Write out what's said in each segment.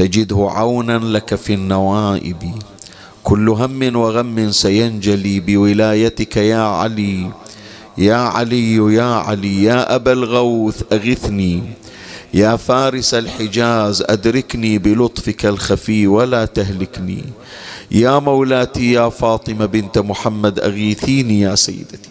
تجده عونا لك في النوائب. كل هم وغم سينجلي بولايتك يا علي. يا علي يا علي يا أبا الغوث أغثني. يا فارس الحجاز أدركني بلطفك الخفي ولا تهلكني. يا مولاتي يا فاطمة بنت محمد أغيثيني يا سيدتي.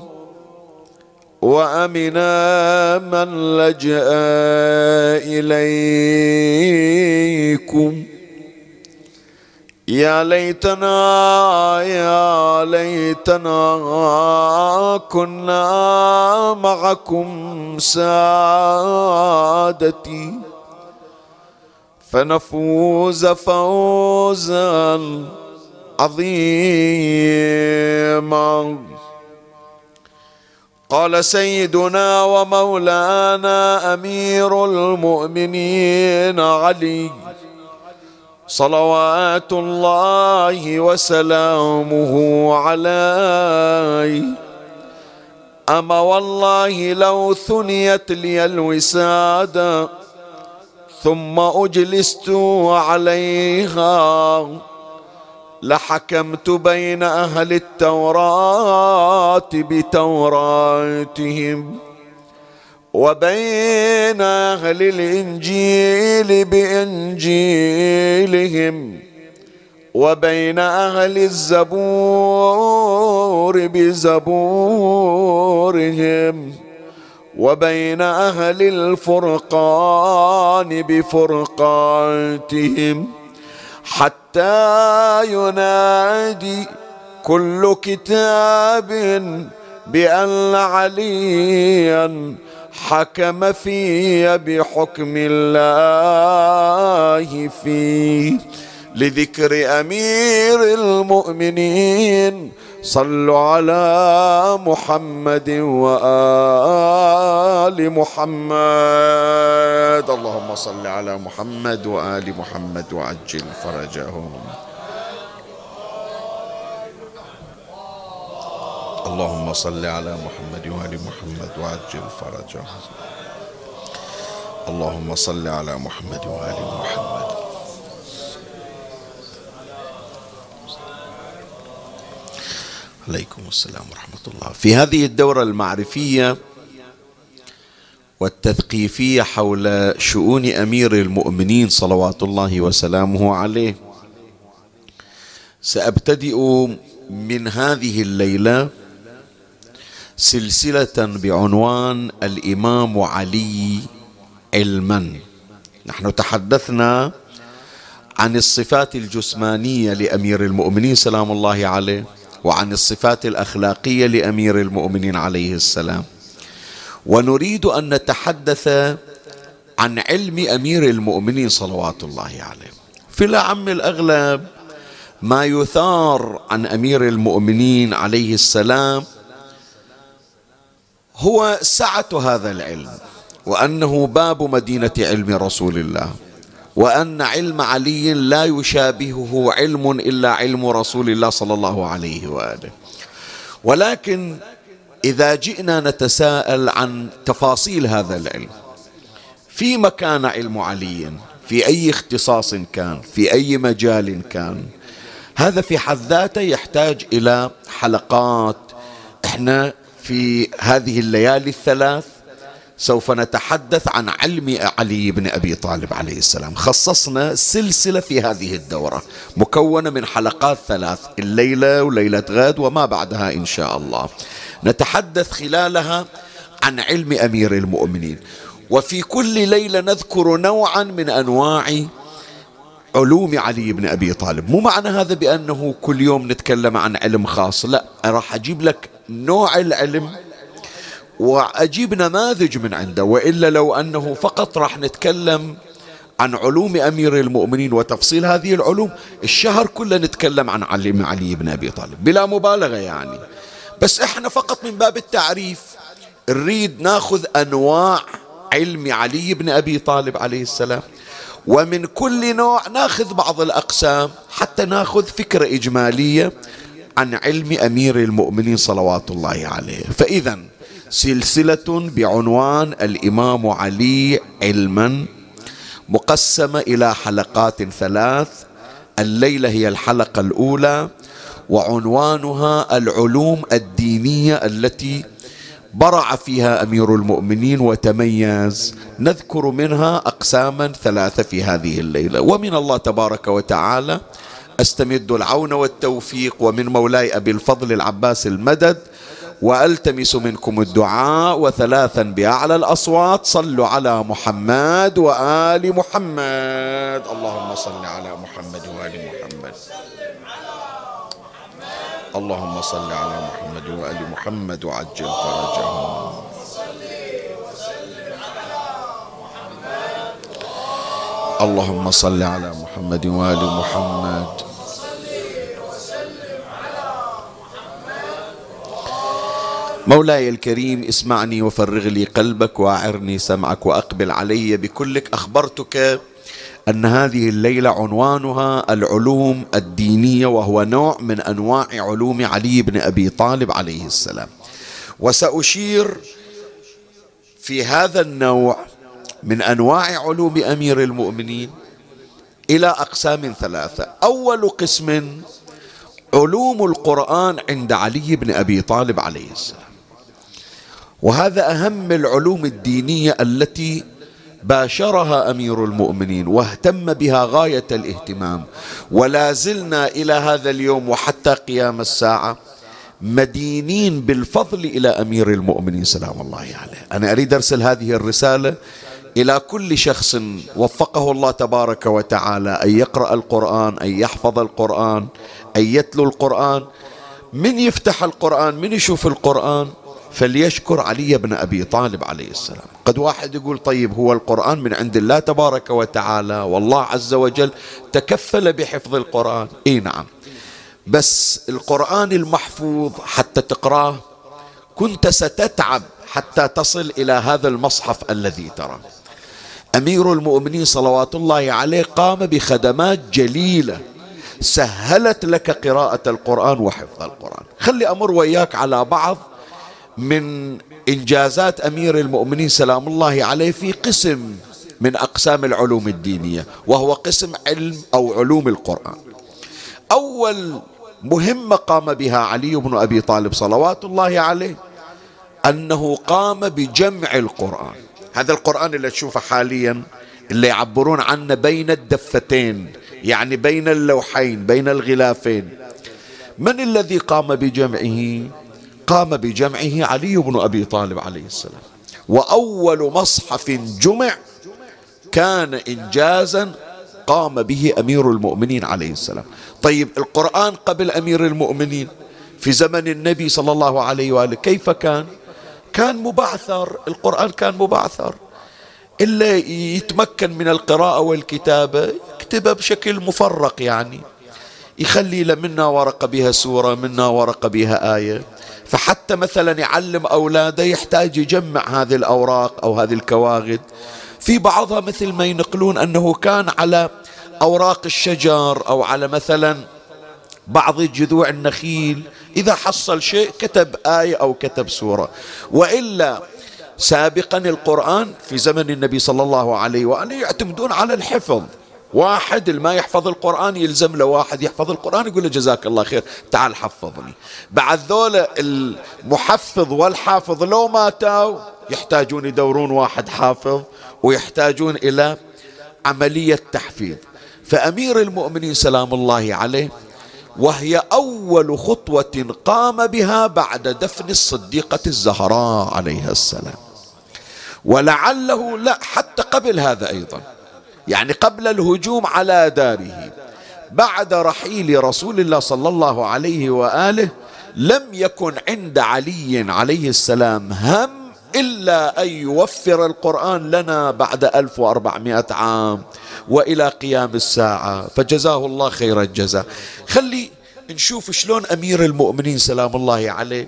وامنا من لجأ إليكم. يا ليتنا يا ليتنا كنا معكم سادتي. فنفوز فوزا عظيما. قال سيدنا ومولانا أمير المؤمنين علي صلوات الله وسلامه عليه. اما والله لو ثنيت لي الوساده ثم أجلست عليها لحكمت بين أهل التوراة بتوراتهم وبين أهل الإنجيل بإنجيلهم وبين أهل الزبور بزبورهم وبين أهل الفرقان بفرقاتهم حتى ينادي كل كتاب بأن عليا حكم في بحكم الله فيه لذكر أمير المؤمنين صلوا على محمد وآل محمد. اللهم صل على محمد وآل محمد وعجل فرجهم. اللهم صل على محمد وآل محمد وعجل فرجهم. اللهم صل على محمد وآل محمد. عليكم السلام ورحمة الله. في هذه الدورة المعرفية والتثقيفية حول شؤون أمير المؤمنين صلوات الله وسلامه عليه سأبتدئ من هذه الليلة سلسلة بعنوان الإمام علي علما. نحن تحدثنا عن الصفات الجسمانية لأمير المؤمنين سلام الله عليه. وعن الصفات الأخلاقية لأمير المؤمنين عليه السلام. ونريد أن نتحدث عن علم أمير المؤمنين صلوات الله عليه. في العم الأغلب ما يثار عن أمير المؤمنين عليه السلام هو سعة هذا العلم وأنه باب مدينة علم رسول الله. وأن علم علي لا يشابهه علم إلا علم رسول الله صلى الله عليه وآله. ولكن إذا جئنا نتساءل عن تفاصيل هذا العلم في مكان علم علي في أي اختصاص كان في أي مجال كان هذا في حد ذاته يحتاج إلى حلقات. إحنا في هذه الليالي الثلاث سوف نتحدث عن علم علي بن أبي طالب عليه السلام. خصصنا سلسلة في هذه الدورة مكونة من حلقات ثلاث الليلة وليلة غد وما بعدها إن شاء الله. نتحدث خلالها عن علم أمير المؤمنين. وفي كل ليلة نذكر نوعا من أنواع علوم علي بن أبي طالب. مو معنى هذا بأنه كل يوم نتكلم عن علم خاص لا راح أجيب لك نوع العلم وأجيب نماذج من عنده. وإلا لو أنه فقط راح نتكلم عن علوم أمير المؤمنين وتفصيل هذه العلوم الشهر كله نتكلم عن علم علي بن أبي طالب. بلا مبالغة يعني. بس إحنا فقط من باب التعريف نريد ناخذ أنواع علم علي بن أبي طالب عليه السلام. ومن كل نوع ناخذ بعض الأقسام حتى ناخذ فكرة إجمالية عن علم أمير المؤمنين صلوات الله عليه. فاذا سلسلة بعنوان الإمام علي علما مقسمة إلى حلقات ثلاث. الليلة هي الحلقة الأولى وعنوانها العلوم الدينية التي برع فيها أمير المؤمنين وتميز. نذكر منها اقساما ثلاثة في هذه الليلة. ومن الله تبارك وتعالى أستمد العون والتوفيق ومن مولاي أبي الفضل العباس المدد وألتمس منكم الدعاء وثلاثا بأعلى الأصوات. صلوا على محمد وآل محمد. اللهم صل على محمد وآل محمد. اللهم صل على محمد وآل محمد وعجل فرجهم. اللهم صل على محمد وآل محمد. مولاي الكريم اسمعني وفرغ لي قلبك وأعرني سمعك وأقبل علي بكلك أخبرتك أن هذه الليلة عنوانها العلوم الدينية وهو نوع من أنواع علوم علي بن أبي طالب عليه السلام. وسأشير في هذا النوع من أنواع علوم أمير المؤمنين إلى أقسام ثلاثة. أول قسم علوم القرآن عند علي بن أبي طالب عليه السلام. وهذا أهم العلوم الدينية التي باشرها أمير المؤمنين واهتم بها غاية الاهتمام. ولا زلنا إلى هذا اليوم وحتى قيام الساعة مدينين بالفضل إلى أمير المؤمنين. سلام الله عليه. أنا أريد أرسل هذه الرسالة إلى كل شخص وفقه الله تبارك وتعالى أن يقرأ القرآن أن يحفظ القرآن أن يتلو القرآن. من يفتح القرآن؟ من يشوف القرآن؟ فليشكر علي بن أبي طالب عليه السلام. قد واحد يقول طيب هو القرآن من عند الله تبارك وتعالى والله عز وجل تكفل بحفظ القرآن. إي نعم. بس القرآن المحفوظ حتى تقراه كنت ستتعب حتى تصل إلى هذا المصحف الذي تراه. أمير المؤمنين صلوات الله عليه قام بخدمات جليلة سهلت لك قراءة القرآن وحفظ القرآن. خلي أمر وياك على بعض من إنجازات أمير المؤمنين سلام الله عليه في قسم من أقسام العلوم الدينية وهو قسم علم أو علوم القرآن. أول مهمة قام بها علي بن أبي طالب صلوات الله عليه أنه قام بجمع القرآن. هذا القرآن اللي تشوفه حاليا اللي يعبرون عنه بين الدفتين يعني بين اللوحين بين الغلافين. من الذي قام بجمعه؟ قام بجمعه علي بن أبي طالب عليه السلام. وأول مصحف جمع كان انجازا قام به أمير المؤمنين عليه السلام. طيب القرآن قبل أمير المؤمنين في زمن النبي صلى الله عليه وآله كيف كان؟ كان مبعثر القرآن كان مبعثر. إلا يتمكن من القراءة والكتابة يكتبها بشكل مفرق يعني. يخلي منا ورقة بها سورة منا ورقة بها آية. فحتى مثلا يعلم أولاده يحتاج يجمع هذه الأوراق أو هذه الكواغد. في بعضها مثل ما ينقلون أنه كان على أوراق الشجر أو على مثلا بعض جذوع النخيل إذا حصل شيء كتب آية أو كتب سورة. وإلا سابقا القرآن في زمن النبي صلى الله عليه وآله يعتمدون على الحفظ. واحد ما يحفظ القرآن يلزم له واحد يحفظ القرآن يقول له جزاك الله خير تعال حفظني. بعد ذولا المحفظ والحافظ لو ماتوا يحتاجون يدورون واحد حافظ ويحتاجون إلى عملية تحفيظ. فأمير المؤمنين سلام الله عليه وهي أول خطوة قام بها بعد دفن الصديقة الزهراء عليها السلام. ولعله لا حتى قبل هذا أيضا. يعني قبل الهجوم على داره. بعد رحيل رسول الله صلى الله عليه وآله لم يكن عند علي عليه السلام هم إلا أن يوفر القرآن لنا بعد 1400 عام وإلى قيام الساعة. فجزاه الله خير الجزاء. خلي نشوف شلون أمير المؤمنين سلام الله عليه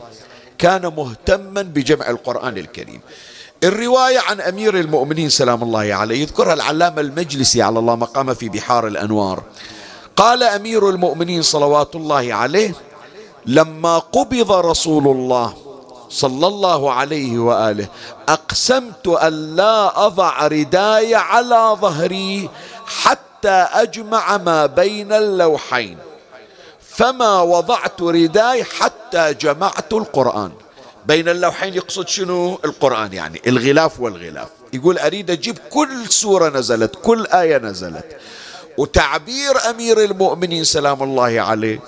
كان مهتما بجمع القرآن الكريم. الرواية عن أمير المؤمنين سلام الله عليه يذكرها العلامة المجلسي على الله مقام في بحار الأنوار. قال أمير المؤمنين صلوات الله عليه لما قبض رسول الله صلى الله عليه وآله أقسمت أن لا أضع رداي على ظهري حتى أجمع ما بين اللوحين فما وضعت رداي حتى جمعت القرآن. بين اللوحين يقصد شنو؟ القرآن يعني الغلاف والغلاف. يقول أريد أجيب كل سورة نزلت كل آية نزلت. وتعبير أمير المؤمنين سلام الله عليه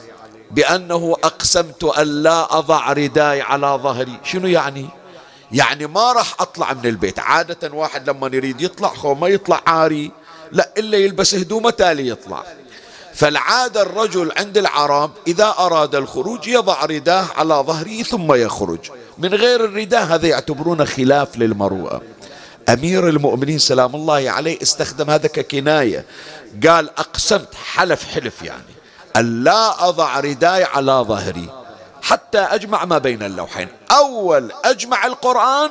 بأنه أقسمت أن لا أضع رداي على ظهري. شنو يعني؟ يعني ما راح أطلع من البيت. عادة واحد لما يريد يطلع خو ما يطلع عاري لا إلا يلبس هدومه تالي يطلع. فالعادة الرجل عند العرب إذا أراد الخروج يضع رداه على ظهره ثم يخرج. من غير الرداء هذا يعتبرونه خلاف للمروءة. أمير المؤمنين سلام الله عليه استخدم هذا ككناية. قال أقسمت حلف حلف يعني. أن لا أضع رداي على ظهري. حتى أجمع ما بين اللوحين. أول أجمع القرآن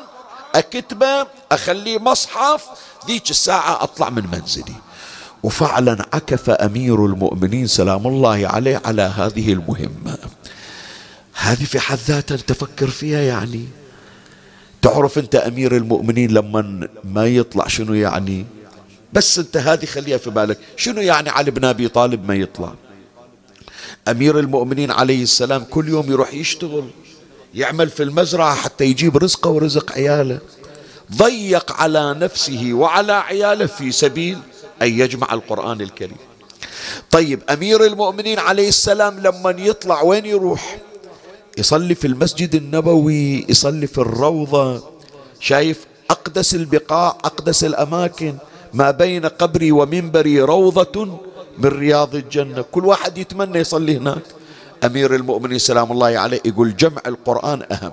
أكتبه أخليه مصحف ذيك الساعة أطلع من منزلي. وفعلا عكف أمير المؤمنين سلام الله عليه على هذه المهمة. هذه في حد ذاتها تفكر فيها يعني؟ تعرف أنت أمير المؤمنين لما ما يطلع شنو يعني؟ بس أنت هذه خليها في بالك شنو يعني علي بن أبي طالب ما يطلع؟ أمير المؤمنين عليه السلام كل يوم يروح يشتغل يعمل في المزرعة حتى يجيب رزقه ورزق عياله ضيق على نفسه وعلى عياله في سبيل أن يجمع القرآن الكريم. طيب أمير المؤمنين عليه السلام لما يطلع وين يروح؟ يصلي في المسجد النبوي يصلي في الروضة شايف أقدس البقاع أقدس الأماكن ما بين قبري ومنبري روضة من رياض الجنة. كل واحد يتمنى يصلي هناك. أمير المؤمنين سلام الله عليه يقول جمع القرآن أهم.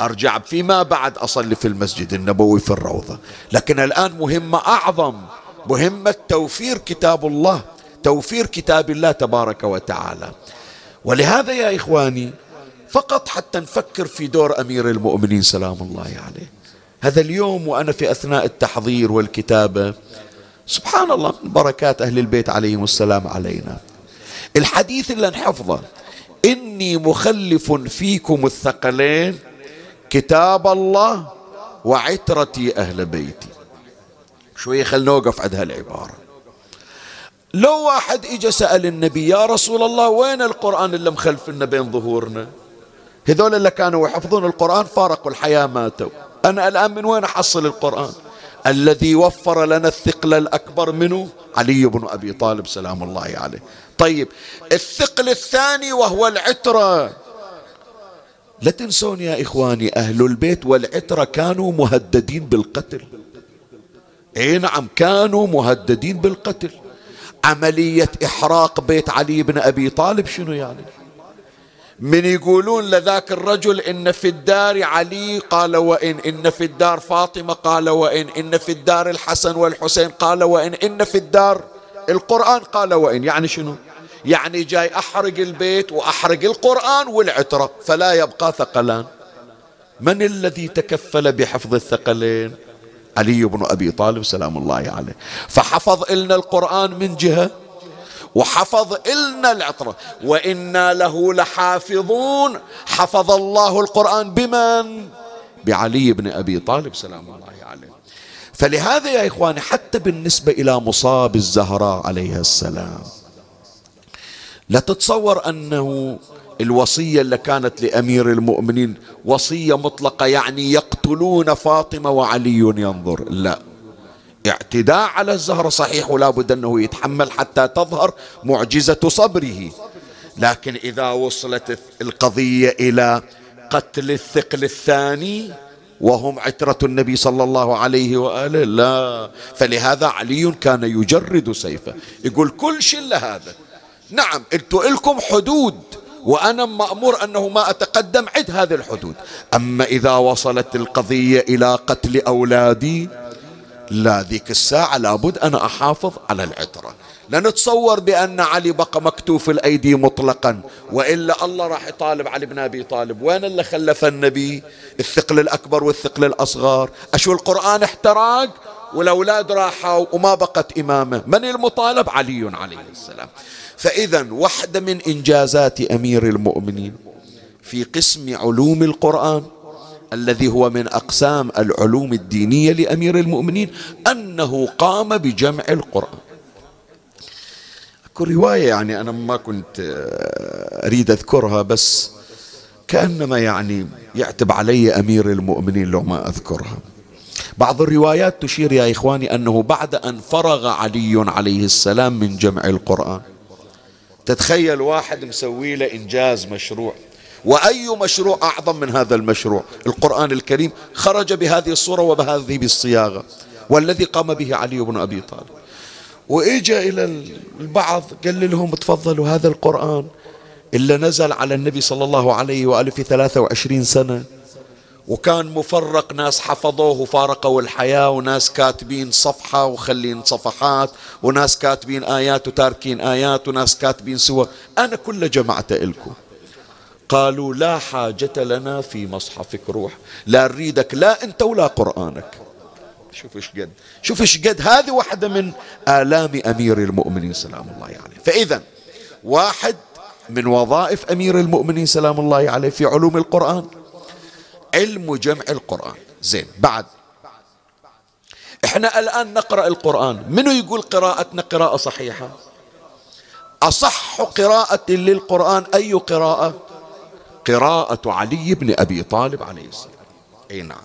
أرجع فيما بعد أصلي في المسجد النبوي في الروضة. لكن الآن مهمة أعظم مهمة توفير كتاب الله توفير كتاب الله تبارك وتعالى. ولهذا يا إخواني فقط حتى نفكر في دور أمير المؤمنين سلام الله عليه. هذا اليوم وأنا في أثناء التحضير والكتابة سبحان الله من بركات أهل البيت عليهم السلام علينا. الحديث اللي نحفظه إني مخلف فيكم الثقلين كتاب الله وعترتي أهل بيتي. شوية خلنا نوقف عند هالعبارة. لو واحد اجى سأل النبي يا رسول الله وين القرآن اللي مخلفنا بين ظهورنا؟ هذول اللي كانوا يحفظون القرآن فارقوا الحياة ماتوا. أنا الآن من وين أحصل القرآن؟ الذي وفر لنا الثقل الأكبر منه علي بن أبي طالب سلام الله عليه. طيب الثقل الثاني وهو العترة. لا تنسون يا إخواني أهل البيت والعترة كانوا مهددين بالقتل. إي نعم كانوا مهددين بالقتل. عملية إحراق بيت علي بن أبي طالب شنو يعني؟ من يقولون لذاك الرجل إن في الدار علي قال وإن إن في الدار فاطمة قال وإن إن في الدار الحسن والحسين قال وإن إن في الدار القرآن قال وإن. يعني شنو؟ يعني جاي أحرق البيت وأحرق القرآن والعترة فلا يبقى ثقلان. من الذي تكفل بحفظ الثقلين؟ علي بن أبي طالب سلام الله عليه. فحفظ إلنا القرآن من جهة وحفظ إلنا العطرة وإنا له لحافظون. حفظ الله القرآن بمن؟ بعلي بن أبي طالب سلام الله عليه. فلهذا يا إخواني حتى بالنسبة إلى مصاب الزهراء عليها السلام لا تتصور أنه الوصية اللي كانت لأمير المؤمنين وصية مطلقة يعني يقتلون فاطمة وعلي ينظر. لا. اعتداء على الزهرة صحيح ولا بد أنه يتحمل حتى تظهر معجزة صبره. لكن إذا وصلت القضية إلى قتل الثقل الثاني وهم عترة النبي صلى الله عليه وآله لا. فلهذا علي كان يجرد سيفه. يقول كل شيء لهذا نعم أنتم لكم حدود وأنا مأمور أنه ما أتقدم عد هذه الحدود. أما إذا وصلت القضية إلى قتل أولادي لا ذيك الساعة لابد أنا أحافظ على العترة. لا نتصور بأن علي بقى مكتوف الأيدي مطلقا وإلا الله راح يطالب علي بن أبي طالب. وين اللي خلف النبي؟ الثقل الأكبر والثقل الأصغر. أشو القرآن احتراق؟ والأولاد راحوا وما بقت إمامة. من المطالب؟ علي عليه السلام. فإذا واحدة من إنجازات أمير المؤمنين في قسم علوم القرآن. الذي هو من أقسام العلوم الدينية لأمير المؤمنين أنه قام بجمع القرآن. أكو رواية يعني أنا ما كنت أريد أذكرها بس كأنما يعني يعتب علي أمير المؤمنين لو ما أذكرها. بعض الروايات تشير يا إخواني أنه بعد أن فرغ علي عليه السلام من جمع القرآن تتخيل واحد مسوي له إنجاز مشروع. وأي مشروع أعظم من هذا المشروع؟ القرآن الكريم خرج بهذه الصورة وبهذه الصياغة والذي قام به علي بن أبي طالب. وإجا إلى البعض قال لهم تفضلوا هذا القرآن إلا نزل على النبي صلى الله عليه وآله في 23 سنة. وكان مفرق ناس حفظوه وفارقوا الحياة وناس كاتبين صفحة وخلين صفحات وناس كاتبين آيات وتاركين آيات وناس كاتبين سور. أنا كله جمعت إلكم. قالوا لا حاجة لنا في مصحفك روح. لا نريدك لا أنت ولا قرآنك. شوف إيش قد. شوف إيش قد. هذه واحدة من آلام أمير المؤمنين سلام الله عليه. فإذا واحد من وظائف أمير المؤمنين سلام الله عليه في علوم القرآن. علم جمع القرآن. زين بعد. إحنا الآن نقرأ القرآن. منو يقول قراءتنا قراءة صحيحة؟ أصح قراءة للقرآن أي قراءة؟ قراءة علي بن أبي طالب عليه السلام. أي نعم.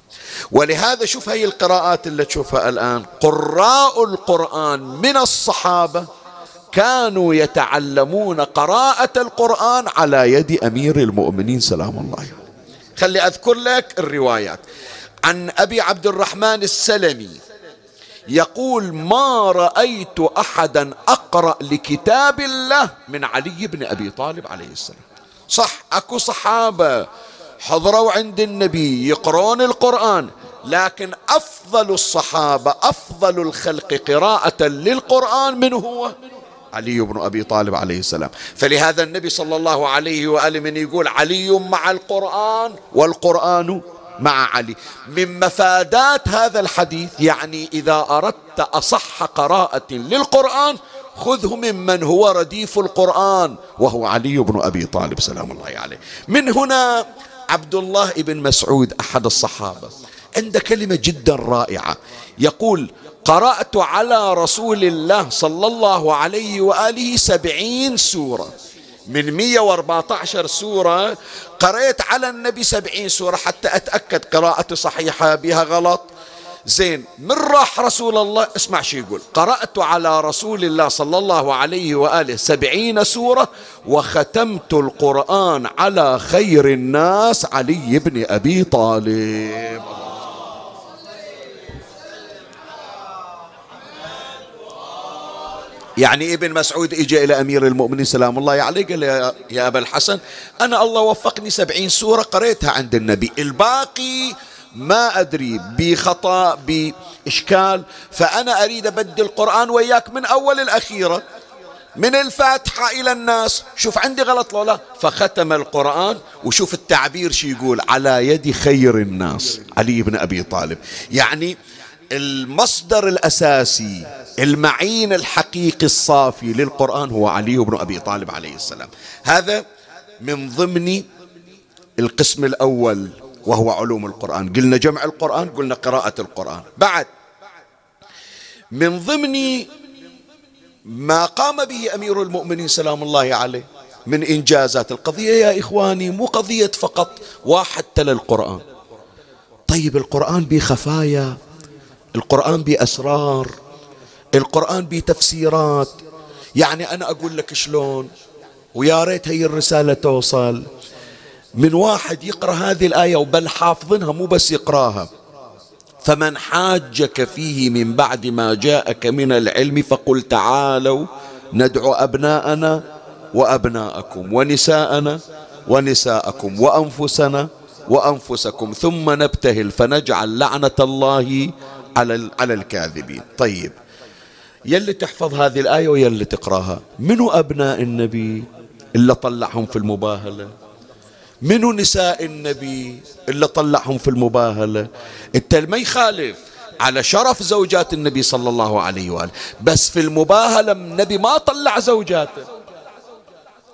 ولهذا شوف هي القراءات اللي تشوفها الآن. قراء القرآن من الصحابة كانوا يتعلمون قراءة القرآن على يد أمير المؤمنين سلام الله عليه. خلي أذكر لك الروايات. عن أبي عبد الرحمن السلمي يقول ما رأيت أحدا أقرأ لكتاب الله من علي بن أبي طالب عليه السلام. صح أكو صحابة حضروا عند النبي يقرون القرآن لكن أفضل الصحابة أفضل الخلق قراءة للقرآن من هو؟ علي بن أبي طالب عليه السلام. فلهذا النبي صلى الله عليه وآله من يقول علي مع القرآن والقرآن مع علي. من مفادات هذا الحديث يعني إذا أردت أصح قراءة للقرآن خذه ممن هو رديف القرآن وهو علي بن أبي طالب سلام الله عليه. من هنا عبد الله بن مسعود أحد الصحابة عند كلمة جدا رائعة يقول قرأت على رسول الله صلى الله عليه وآله سبعين سورة. من 114 سورة قرأت على النبي سبعين سورة حتى أتأكد قراءتي صحيحة بها غلط. زين من راح رسول الله؟ اسمع شو يقول. قرأت على رسول الله صلى الله عليه وآله سبعين سورة وختمت القرآن على خير الناس علي بن أبي طالب. يعني ابن مسعود اجى إلى أمير المؤمنين سلام الله عليه قال يا, أبا الحسن أنا الله وفقني سبعين سورة قريتها عند النبي. الباقي ما أدري بخطأ بإشكال فأنا أريد أبدل القرآن وياك من أول الأخيرة. من الفاتحة إلى الناس. شوف عندي غلط لا. فختم القرآن وشوف التعبير شو يقول. على يد خير الناس. علي بن أبي طالب. يعني المصدر الأساسي المعين الحقيقي الصافي للقرآن هو علي بن أبي طالب عليه السلام. هذا من ضمن القسم الأول. وهو علوم القرآن. قلنا جمع القرآن قلنا قراءة القرآن. بعد من ضمن ما قام به أمير المؤمنين سلام الله عليه من إنجازات القضية يا إخواني مو قضية فقط واحد تلا القرآن. طيب القرآن بخفايا القرآن بأسرار القرآن بتفسيرات. يعني أنا أقول لك شلون؟ ويا ريت هي الرسالة توصل. من واحد يقرأ هذه الآية وبل حافظنها مو بس يقرأها. فمن حاجك فيه من بعد ما جاءك من العلم فقل تعالوا ندعو أبناءنا وأبناءكم ونساءنا ونساءكم وأنفسنا وأنفسكم ثم نبتهل فنجعل لعنة الله على على الكاذبين. طيب يلي تحفظ هذه الآية ويلي تقرأها منو أبناء النبي إلا طلعهم في المباهلة؟ منو نساء النبي إلا طلعهم في المباهلة؟ انت ما يخالف على شرف زوجات النبي صلى الله عليه وآله. بس في المباهلة النبي ما طلع زوجاته.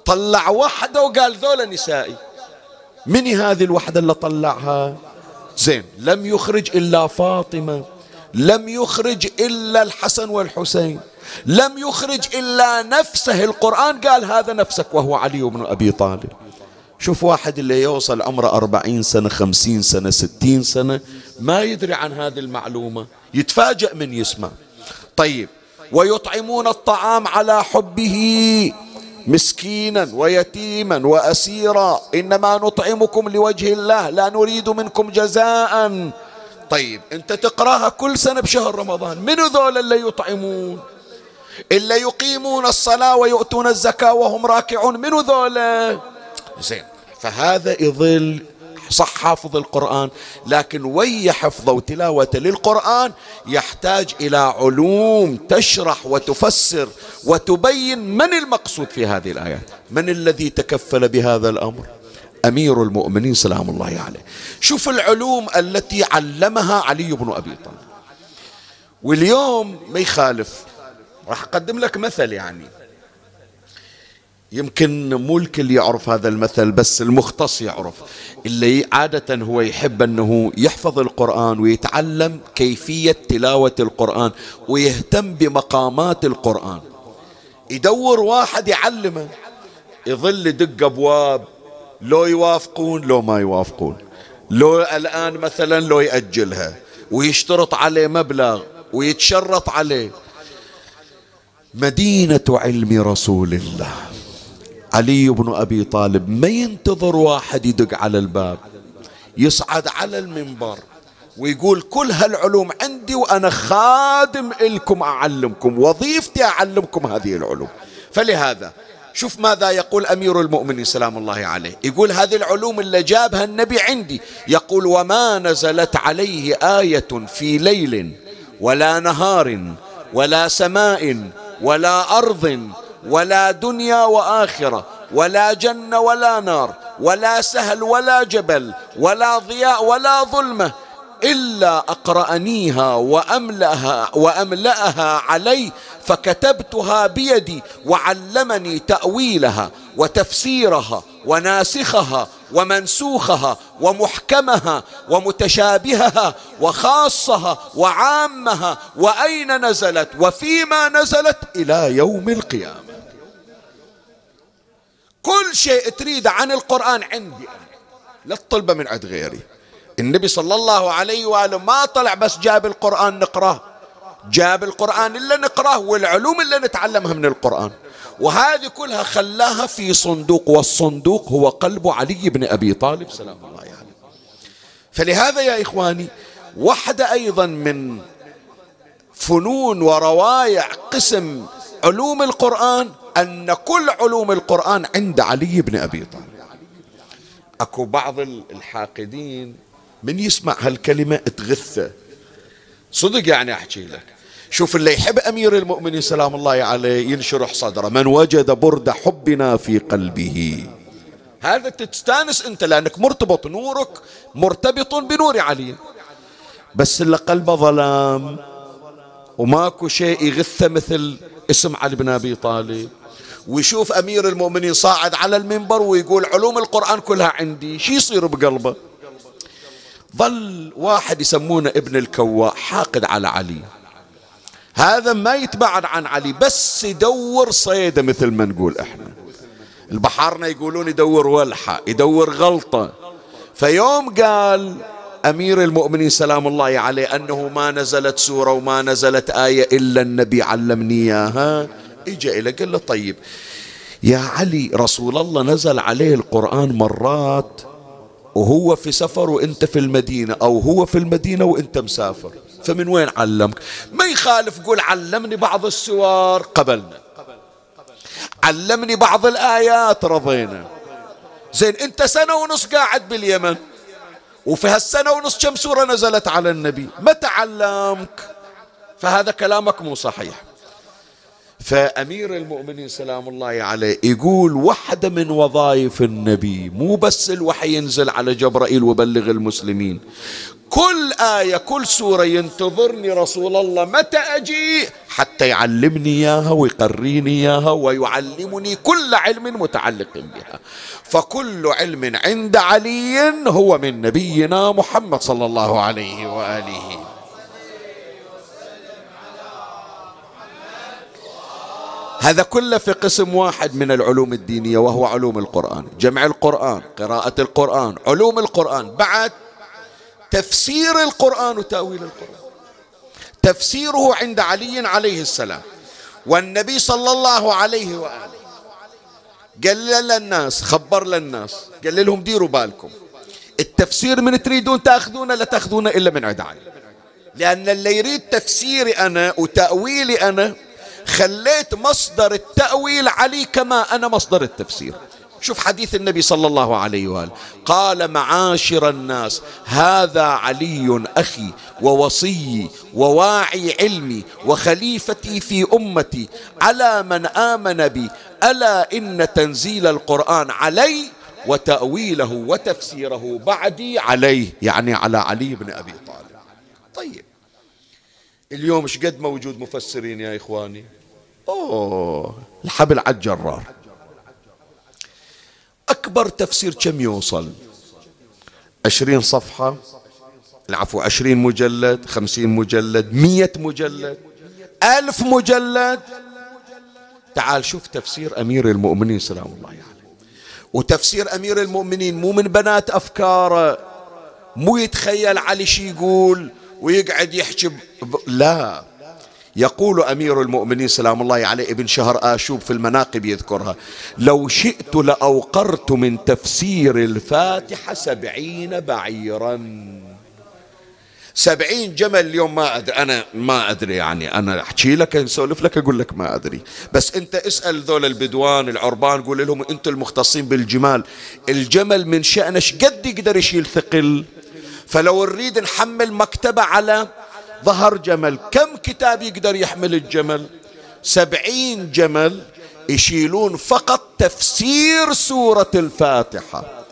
طلع وحده وقال ذولا نسائي. من هذه الوحدة اللي طلعها؟ زين لم يخرج إلا فاطمة. لم يخرج إلا الحسن والحسين. لم يخرج إلا نفسه. القرآن قال هذا نفسك وهو علي بن أبي طالب. شوف واحد اللي يوصل عمره أربعين سنة خمسين سنة ستين سنة ما يدري عن هذه المعلومة يتفاجأ من يسمع. طيب ويطعمون الطعام على حبه مسكينا ويتيما وأسيرا. إنما نطعمكم لوجه الله لا نريد منكم جزاء. طيب أنت تقرأها كل سنة بشهر رمضان. من ذول اللي يطعمون؟ اللي يقيمون الصلاة ويؤتون الزكاة وهم راكعون. من ذول؟ زين. فهذا يظل صح حافظ القرآن لكن وي حفظه وتلاوته للقرآن يحتاج إلى علوم تشرح وتفسر وتبين من المقصود في هذه الآيات من الذي تكفل بهذا الأمر؟ أمير المؤمنين سلام الله عليه. شوف العلوم التي علمها علي بن أبي طالب. واليوم ما يخالف راح أقدم لك مثل يعني. يمكن مو الكل يعرف هذا المثل بس المختص يعرف. اللي عادة هو يحب أنه يحفظ القرآن ويتعلم كيفية تلاوة القرآن ويهتم بمقامات القرآن. يدور واحد يعلمه يظل يدق أبواب لو يوافقون لو ما يوافقون. لو الآن مثلا لو يأجلها ويشترط عليه مبلغ ويتشرط عليه. مدينة علم رسول الله. علي بن أبي طالب ما ينتظر واحد يدق على الباب يصعد على المنبر ويقول كل هالعلوم عندي وأنا خادم إلكم أعلمكم وظيفتي أعلمكم هذه العلوم. فلهذا شوف ماذا يقول أمير المؤمنين سلام الله عليه يقول هذه العلوم اللي جابها النبي عندي يقول وما نزلت عليه آية في ليل ولا نهار ولا سماء ولا أرض ولا دنيا وآخرة ولا جنة ولا نار ولا سهل ولا جبل ولا ضياء ولا ظلمة إلا أقرأنيها وأملأها وأملأها علي فكتبتها بيدي وعلمني تأويلها وتفسيرها وناسخها ومنسوخها ومحكمها ومتشابهها وخاصها وعامها وأين نزلت؟ وفيما نزلت إلى يوم القيامة. كل شيء تريده عن القرآن عندي لا تطلبه من عند غيري. النبي صلى الله عليه وآله ما طلع بس جاب القرآن نقرأه. جاب القرآن إلا نقرأه والعلوم اللي نتعلمها من القرآن. وهذه كلها خلاها في صندوق والصندوق هو قلب علي بن أبي طالب سلام الله عليه. يعني. فلهذا يا إخواني واحدة أيضا من فنون وروايع قسم علوم القرآن أن كل علوم القرآن عند علي بن أبي طالب. أكو بعض الحاقدين من يسمع هالكلمة تغثه. صدق يعني أحكي لك. شوف اللي يحب أمير المؤمنين سلام الله عليه ينشرح صدره. من وجد برد حبنا في قلبه. هذا تستانس أنت لأنك مرتبط نورك مرتبط بنور علي. بس اللي قلبه ظلام وماكو شيء يغثه مثل اسم علي بن أبي طالب. ويشوف أمير المؤمنين صاعد على المنبر ويقول علوم القرآن كلها عندي شي يصير بقلبه؟ ظل واحد يسمونه ابن الكواء حاقد على علي. هذا ما يتبعد عن علي بس يدور صيده مثل ما نقول إحنا. البحارنا يقولون يدور ولحة يدور غلطة. فيوم قال أمير المؤمنين سلام الله عليه أنه ما نزلت سورة وما نزلت آية إلا النبي علمني إياها. إجا إلى قال له طيب يا علي رسول الله نزل عليه القرآن مرات وهو في سفر وإنت في المدينة أو هو في المدينة وإنت مسافر فمن وين علمك؟ ما يخالف قول علمني بعض السور قبلنا. علمني بعض الآيات رضينا. زين إنت سنة ونص قاعد باليمن وفي هالسنة ونص كم سورة نزلت على النبي؟ متى علمك فهذا كلامك مو صحيح. فأمير المؤمنين سلام الله عليه يقول واحدة من وظائف النبي مو بس الوحي ينزل على جبرائيل وبلغ المسلمين. كل آية كل سورة ينتظرني رسول الله متى أجي؟ حتى يعلمني إياها ويقريني إياها ويعلمني كل علم متعلق بها. فكل علم عند علي هو من نبينا محمد صلى الله عليه وآله. هذا كله في قسم واحد من العلوم الدينية وهو علوم القرآن. جمع القرآن قراءة القرآن علوم القرآن. بعد تفسير القرآن وتأويل القرآن. تفسيره عند علي عليه السلام. والنبي صلى الله عليه وآله قال للناس خبر للناس. قال لهم ديروا بالكم. التفسير من تريدون تأخذونه لا تأخذونه إلا من عند علي لأن اللي يريد تفسيري أنا وتأويلي أنا خليت مصدر التأويل علي كما أنا مصدر التفسير. شوف حديث النبي صلى الله عليه وآله. قال معاشر الناس هذا علي أخي ووصيي وواعي علمي وخليفتي في أمتي. على من آمن بي ألا إن تنزيل القرآن علي وتأويله وتفسيره بعدي عليه يعني على علي بن أبي طالب. طيب. اليوم إيش قد موجود مفسرين يا إخواني؟ أوه الحبل على الجرار. أكبر تفسير كم يوصل؟ عشرين صفحة. العفو عشرين مجلد خمسين مجلد مية مجلد ألف مجلد. تعال شوف تفسير أمير المؤمنين سلام الله عليه. يعني. وتفسير أمير المؤمنين مو من بنات أفكاره. مو يتخيل علي شي يقول ويقعد يحكي لا. يقول أمير المؤمنين سلام الله عليه ابن شهر آشوب في المناقب يذكرها لو شئت لأوقرت من تفسير الفاتحة سبعين بعيرا. سبعين جمل اليوم ما أدري أنا ما أدري يعني أنا أحكي لك أسولف لك أقول لك ما أدري. بس أنت اسأل ذول البدوان العربان قول لهم أنتم المختصين بالجمال الجمل من شأنه قد يقدر يشيل ثقل. فلو نريد نحمل مكتبة على ظهر جمل كم كتاب يقدر يحمل الجمل؟ سبعين جمل يشيلون فقط تفسير سورة الفاتحة.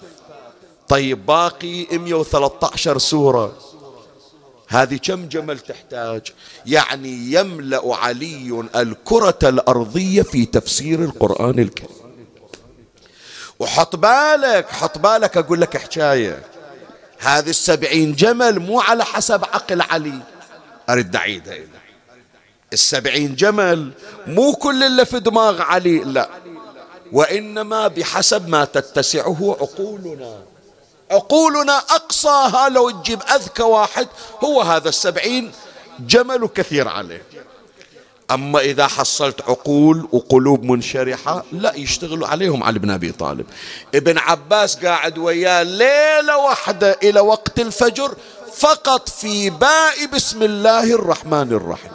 طيب باقي 113 سورة. هذه كم جمل تحتاج؟ يعني يملأ علي الكرة الأرضية في تفسير القرآن الكريم. وحط بالك حط بالك أقول لك حكاية. هذه السبعين جمل مو على حسب عقل علي. أرد أعيدها السبعين جمل مو كل اللي في دماغ علي لا. وإنما بحسب ما تتسعه عقولنا. عقولنا أقصاها لو تجيب أذكى واحد هو هذا السبعين جمل كثير عليه. أما إذا حصلت عقول وقلوب منشرحة لا يشتغلوا عليهم علي بن أبي طالب. ابن عباس قاعد وياه ليلة واحدة إلى وقت الفجر فقط في باء بسم الله الرحمن الرحيم.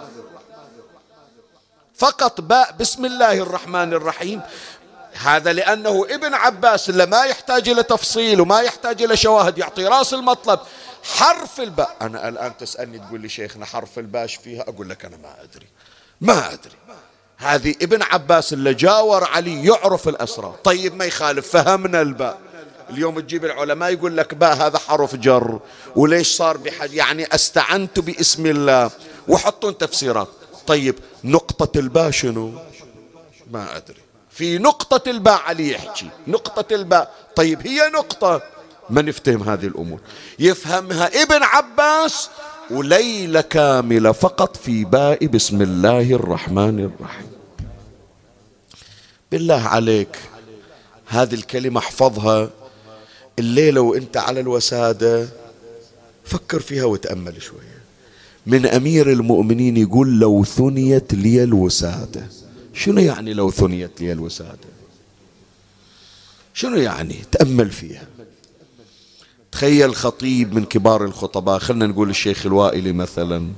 فقط باء بسم الله الرحمن الرحيم. هذا لأنه ابن عباس اللي ما يحتاج إلى تفصيل وما يحتاج إلى شواهد يعطي راس المطلب. حرف الباء. أنا الآن تسألني تقول لي شيخنا حرف الباش فيها؟ أقول لك أنا ما أدري. ما أدري. هذه ابن عباس اللي جاور علي يعرف الأسرار. طيب ما يخالف فهمنا الباء. اليوم تجيب العلماء يقول لك باء هذا حرف جر. وليش صار بحاجة يعني أستعنت باسم الله. وحطون تفسيرات. طيب نقطة الباء شنو؟ ما أدري. في نقطة الباء علي يحكي. نقطة الباء. طيب هي نقطة. ما نفتهم هذه الأمور؟ يفهمها ابن عباس وليلة كاملة فقط في باء بسم الله الرحمن الرحيم. بالله عليك هذه الكلمة احفظها. الليلة وانت على الوسادة فكر فيها وتأمل شوية. من أمير المؤمنين يقول لو ثنيت لي الوسادة. شنو يعني لو ثنيت لي الوسادة؟ شنو يعني؟ تأمل فيها. تخيل خطيب من كبار الخطباء خلنا نقول الشيخ الوائلي مثلا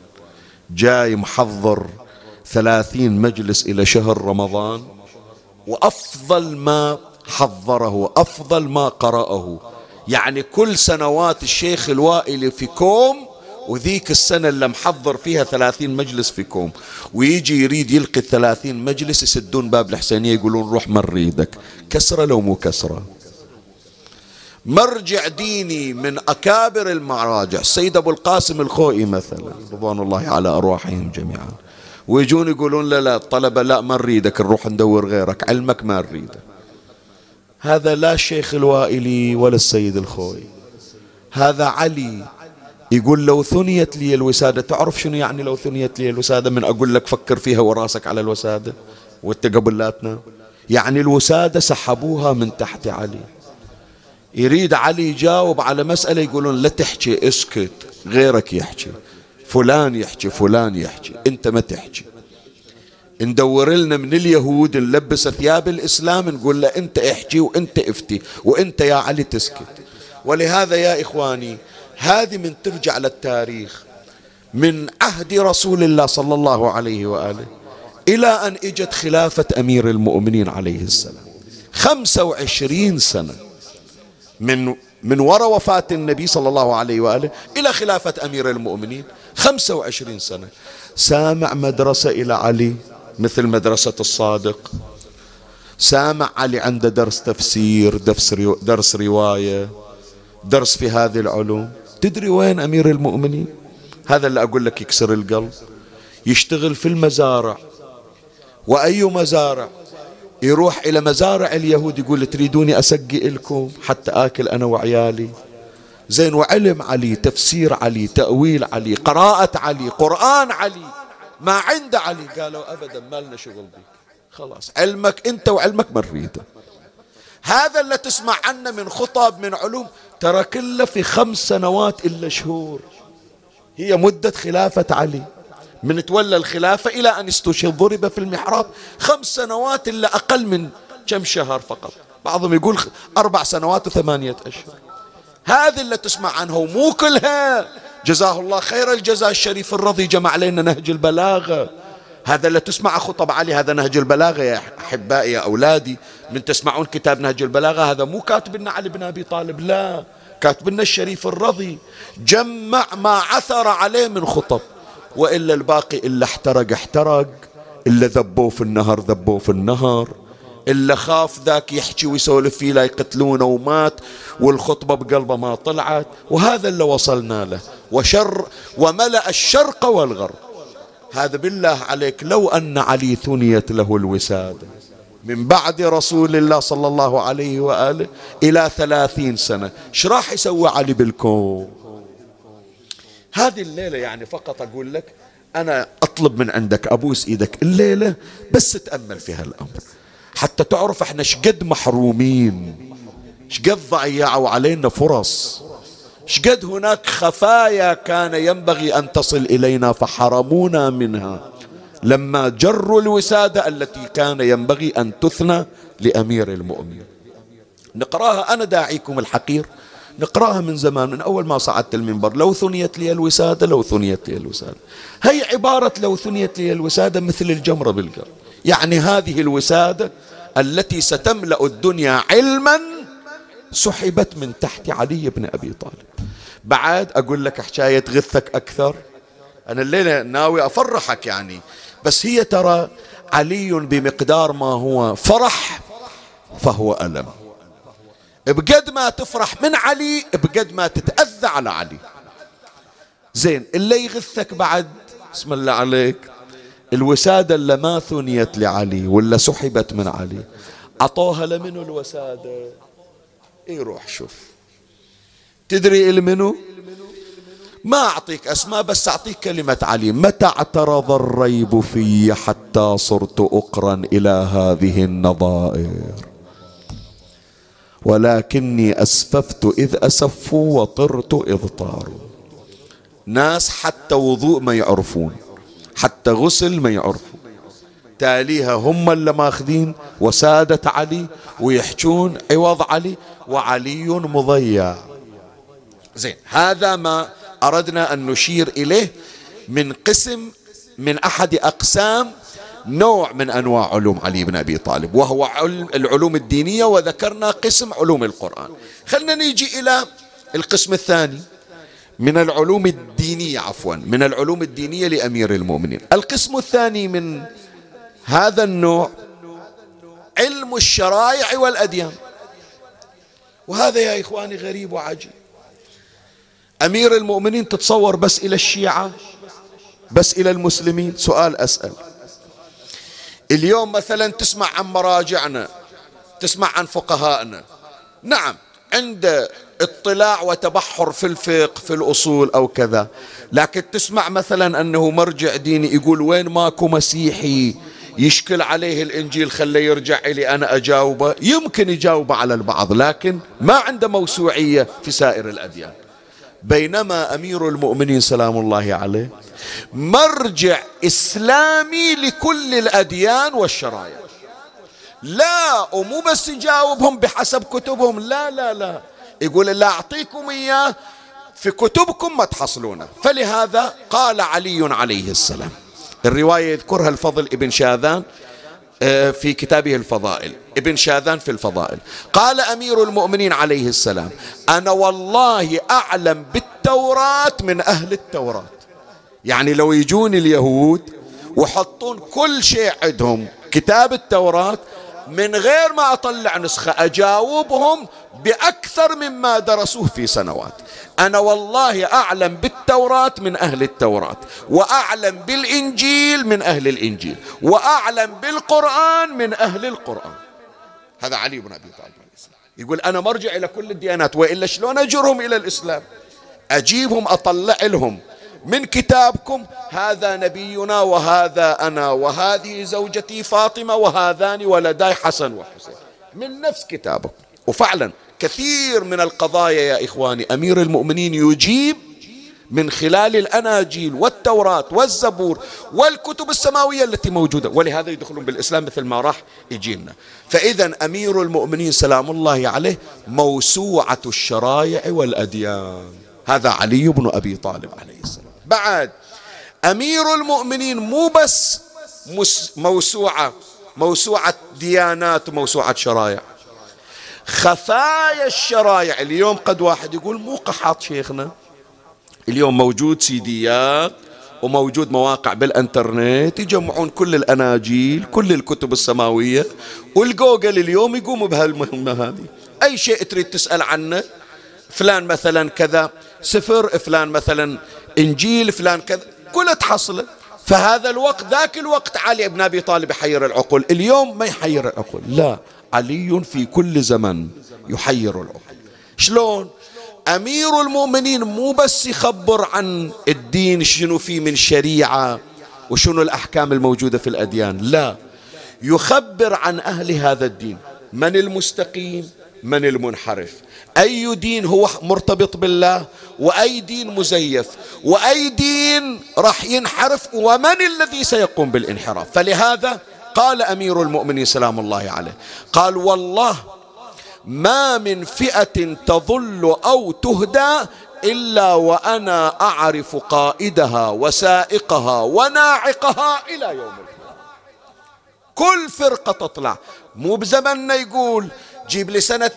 جاي محضر ثلاثين مجلس إلى شهر رمضان وأفضل ما حضره أفضل ما قرأه. يعني كل سنوات الشيخ الوائلي في كوم وذيك السنة اللي محضر فيها ثلاثين مجلس في كوم. ويجي يريد يلقي الثلاثين مجلس يسدون باب الحسينية يقولون روح ما نريدك كسرة لو مو كسرة. مرجع ديني من أكابر المراجع. السيد أبو القاسم الخوئي مثلا رضوان الله على أرواحهم جميعا. ويجون يقولون لا لا الطلبة لا ما نريدك نروح ندور غيرك علمك ما نريده. هذا لا الشيخ الوائلي ولا السيد الخوئي. هذا علي. يقول لو ثنيت لي الوسادة تعرف شنو يعني لو ثنيت لي الوسادة؟ من أقول لك فكر فيها وراسك على الوسادة. وانت قبل لا تنام. يعني الوسادة سحبوها من تحت علي. يريد علي يجاوب على مسألة يقولون لا تحكي اسكت غيرك يحكي. فلان يحكي فلان يحكي انت ما تحكي. ندور لنا من اليهود نلبس ثياب الإسلام نقول له أنت احكي وأنت افتي وأنت يا علي تسكت. ولهذا يا إخواني هذه من ترجع للتاريخ من عهد رسول الله صلى الله عليه وآله إلى أن إجت خلافة أمير المؤمنين عليه السلام. خمسة وعشرين سنة. من من وراء وفاة النبي صلى الله عليه وآله إلى خلافة أمير المؤمنين خمسة وعشرين سنة. سامع مدرسة إلى علي مثل مدرسة الصادق. سامع علي عنده درس تفسير درس, درس رواية درس في هذه العلوم. تدري وين أمير المؤمنين؟ هذا اللي أقول لك يكسر القلب. يشتغل في المزارع. وأي مزارع؟ يروح إلى مزارع اليهود يقول تريدوني أسقي لكم حتى آكل أنا وعيالي؟ زين وعلم علي تفسير علي تأويل علي قراءة علي قرآن علي. ما عند علي. قالوا أبدا ما لنا شغل بك خلاص علمك أنت وعلمك ما نريده هذا اللي تسمع عنه من خطب من علوم. ترى كله في خمس سنوات إلا شهور. هي مدة خلافة علي. من تولى الخلافة إلى أن استشهد. ضرب في المحراب خمس سنوات إلا أقل من كم شهر فقط. بعضهم يقول أربع سنوات وثمانية أشهر. هذه اللي تسمع عنها ومو كلها. جزاه الله خير الجزاء الشريف الرضي. جمع لنا نهج البلاغة. هذا اللي تسمع خطب علي هذا نهج البلاغة يا أحبائي يا أولادي. من تسمعون كتاب نهج البلاغة؟ هذا مو كاتب لنا علي بن أبي طالب لا. كاتب لنا الشريف الرضي. جمع ما عثر عليه من خطب. وإلا الباقي إلا احترق احترق. إلا ذبوه في النهر ذبوه في النهر. إلا خاف ذاك يحكي ويسولف فيه لا يقتلونه ومات والخطبة بقلبه ما طلعت. وهذا اللي وصلنا له. وشر وملأ الشرق والغرب. هذا بالله عليك لو أن علي ثنيت له الوسادة. من بعد رسول الله صلى الله عليه وآله إلى ثلاثين سنة. إيش راح يسوي علي بالكون؟ هذه الليلة يعني فقط أقول لك أنا أطلب من عندك أبوس إيدك الليلة بس تأمل في هالأمر. حتى تعرف إحنا شقد محرومين شقد ضيعوا علينا فرص شقد هناك خفايا كان ينبغي أن تصل إلينا فحرمونا منها. لما جروا الوسادة التي كان ينبغي أن تثنى لأمير المؤمنين. نقراها أنا داعيكم الحقير. نقراها من زمان من أول ما صعدت المنبر. لو ثنيت لي الوسادة لو ثنيت لي الوسادة. هي عبارة لو ثنيت لي الوسادة مثل الجمرة بالقلب يعني هذه الوسادة التي ستملأ الدنيا علما سحبت من تحت علي بن أبي طالب. بعد أقول لك حكاية غثك أكثر. أنا الليلة ناوي أفرحك يعني. بس هي ترى علي بمقدار ما هو فرح فهو ألم. بقد ما تفرح من علي بقد ما تتأذى على علي. زين اللي يغثك بعد؟ بسم الله عليك. الوسادة اللي ما ثنيت لعلي ولا سحبت من علي. عطوها لمنو الوسادة؟ يروح شوف. تدري المنو ما أعطيك أسماء بس أعطيك كلمة علي. متى اعترض الريب في حتى صرت أقرا إلى هذه النظائر؟ ولكني أسففت إذ أسفوا وطرت إذ طاروا. ناس حتى وضوء ما يعرفون حتى غسل ما يعرفون. تاليها هم اللي ماخذين وسادة علي ويحجون عوض علي وعلي مضيع. زين هذا ما أردنا أن نشير إليه من قسم من أحد أقسام نوع من أنواع علوم علي بن أبي طالب وهو علم العلوم الدينية وذكرنا قسم علوم القرآن. خلنا نيجي إلى القسم الثاني من العلوم الدينية عفوا من العلوم الدينية لأمير المؤمنين. القسم الثاني من هذا النوع علم الشرائع والأديان. وهذا يا إخواني غريب وعجيب. أمير المؤمنين تتصور بس إلى الشيعة بس إلى المسلمين؟ سؤال أسأل. اليوم مثلا تسمع عن مراجعنا تسمع عن فقهائنا. نعم عند اطلاع وتبحر في الفقه في الأصول أو كذا. لكن تسمع مثلا أنه مرجع ديني يقول وين ماكو مسيحي يشكل عليه الإنجيل خليه يرجع إلي أنا أجاوبه؟ يمكن يجاوب على البعض لكن ما عنده موسوعية في سائر الأديان. بينما أمير المؤمنين سلام الله عليه مرجع إسلامي لكل الأديان والشرائع. لا ومو بس يجاوبهم بحسب كتبهم لا لا لا. يقول لا أعطيكم إياه في كتبكم ما تحصلونه. فلهذا قال علي عليه السلام. الرواية يذكرها الفضل ابن شاذان. في كتابه الفضائل ابن شاذان في الفضائل. قال أمير المؤمنين عليه السلام أنا والله أعلم بالتوراة من أهل التوراة. يعني لو يجون اليهود وحطون كل شيء عندهم كتاب التوراة من غير ما أطلع نسخة أجاوبهم بأكثر مما درسوه في سنوات. أنا والله أعلم بالتوراة من أهل التوراة وأعلم بالإنجيل من أهل الإنجيل وأعلم بالقرآن من أهل القرآن. هذا علي بن أبي طالب يقول أنا مرجع إلى كل الديانات وإلا شلون أجرهم إلى الإسلام؟ أجيبهم أطلع لهم. من كتابكم هذا نبينا وهذا أنا وهذه زوجتي فاطمة وهذان ولداي حسن وحسين. من نفس كتابكم. وفعلا كثير من القضايا يا إخواني أمير المؤمنين يجيب من خلال الأناجيل والتوراة والزبور والكتب السماوية التي موجودة. ولهذا يدخلون بالإسلام مثل ما راح يجينا. فإذا أمير المؤمنين سلام الله عليه موسوعة الشرائع والأديان. هذا علي بن أبي طالب عليه السلام. بعد. أمير المؤمنين مو بس موسوعة موسوعة ديانات وموسوعة شرائع. خفايا الشرائع. اليوم قد واحد يقول مو قحط شيخنا. اليوم موجود سيديات وموجود مواقع بالإنترنت يجمعون كل الأناجيل كل الكتب السماوية. والجوجل اليوم يقوم بهالمهمة هذه. أي شيء تريد تسأل عنه؟ فلان مثلا كذا. سفر فلان مثلا إنجيل فلان كذا كله تحصله. فهذا الوقت ذاك الوقت علي بن أبي طالب يحير العقول. اليوم ما يحير العقول لا. علي في كل زمن يحير العقول. شلون؟ أمير المؤمنين مو بس يخبر عن الدين شنو فيه من شريعة وشنو الأحكام الموجودة في الأديان لا. يخبر عن أهل هذا الدين. من المستقيم؟ من المنحرف؟ أي دين هو مرتبط بالله؟ وأي دين مزيف؟ وأي دين راح ينحرف؟ ومن الذي سيقوم بالانحراف؟ فلهذا قال أمير المؤمنين سلام الله عليه قال والله ما من فئة تظل أو تهدى إلا وأنا أعرف قائدها وسائقها وناعقها إلى يوم القيامة. كل فرقة تطلع مو بزمننا يقول جيب لي سنة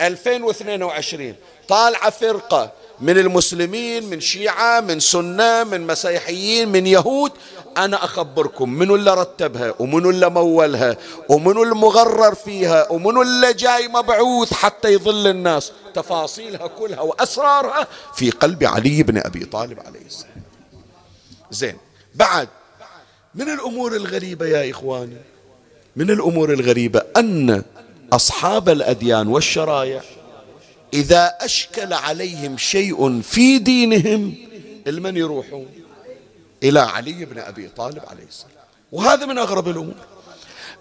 2022 طالعة فرقة من المسلمين من شيعة من سنة من مسيحيين من يهود أنا أخبركم منو اللي رتبها ومنو اللي مولها ومنو المغرر فيها ومنو اللي جاي مبعوث حتى يضل الناس. تفاصيلها كلها وأسرارها في قلب علي بن أبي طالب عليه السلام. زين بعد من الأمور الغريبة يا إخواني؟ من الأمور الغريبة أن أصحاب الأديان والشرائع إذا أشكل عليهم شيء في دينهم المن يروحون إلى علي بن أبي طالب عليه السلام. وهذا من أغرب الأمور.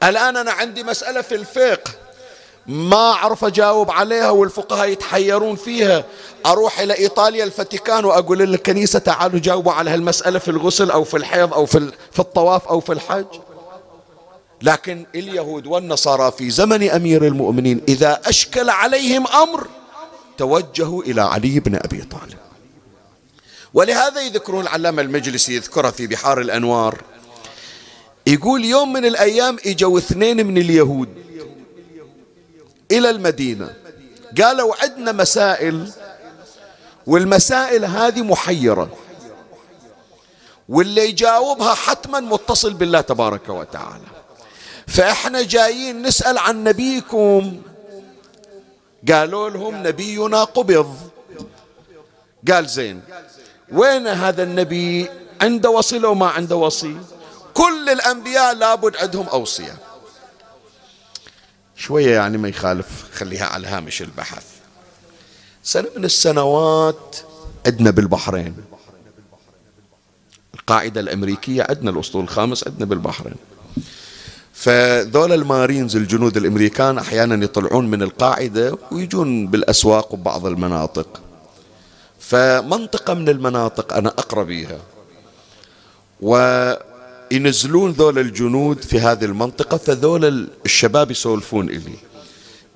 الآن أنا عندي مسألة في الفقه. ما أعرف أجاوب عليها والفقهاء يتحيرون فيها. أروح إلى إيطاليا الفاتيكان وأقول للكنيسة تعالوا جاوبوا على هالمسألة في الغسل أو في الحيض أو في, في الطواف أو في الحج. لكن اليهود والنصارى في زمن أمير المؤمنين إذا أشكل عليهم أمر توجهوا إلى علي بن أبي طالب. ولهذا يذكرون العلامة المجلسي يذكرها في بحار الأنوار يقول يوم من الأيام إجوا اثنين من اليهود إلى المدينة. قالوا عندنا مسائل والمسائل هذه محيرة واللي يجاوبها حتما متصل بالله تبارك وتعالى. فإحنا جايين نسأل عن نبيكم. قالوا لهم نبينا قبض. قال زين وين هذا النبي؟ عنده وصي لو ما عنده وصي؟ كل الأنبياء لابد عندهم أوصية. شوية يعني ما يخالف خليها على هامش البحث. سنة من السنوات عندنا بالبحرين. القاعدة الأمريكية عندنا الأسطول الخامس عندنا بالبحرين. فذول المارينز الجنود الأمريكان أحيانا يطلعون من القاعدة ويجون بالأسواق وبعض المناطق. فمنطقة من المناطق أنا أقرأ بيها. وينزلون ذول الجنود في هذه المنطقة فذول الشباب يسولفون إلي.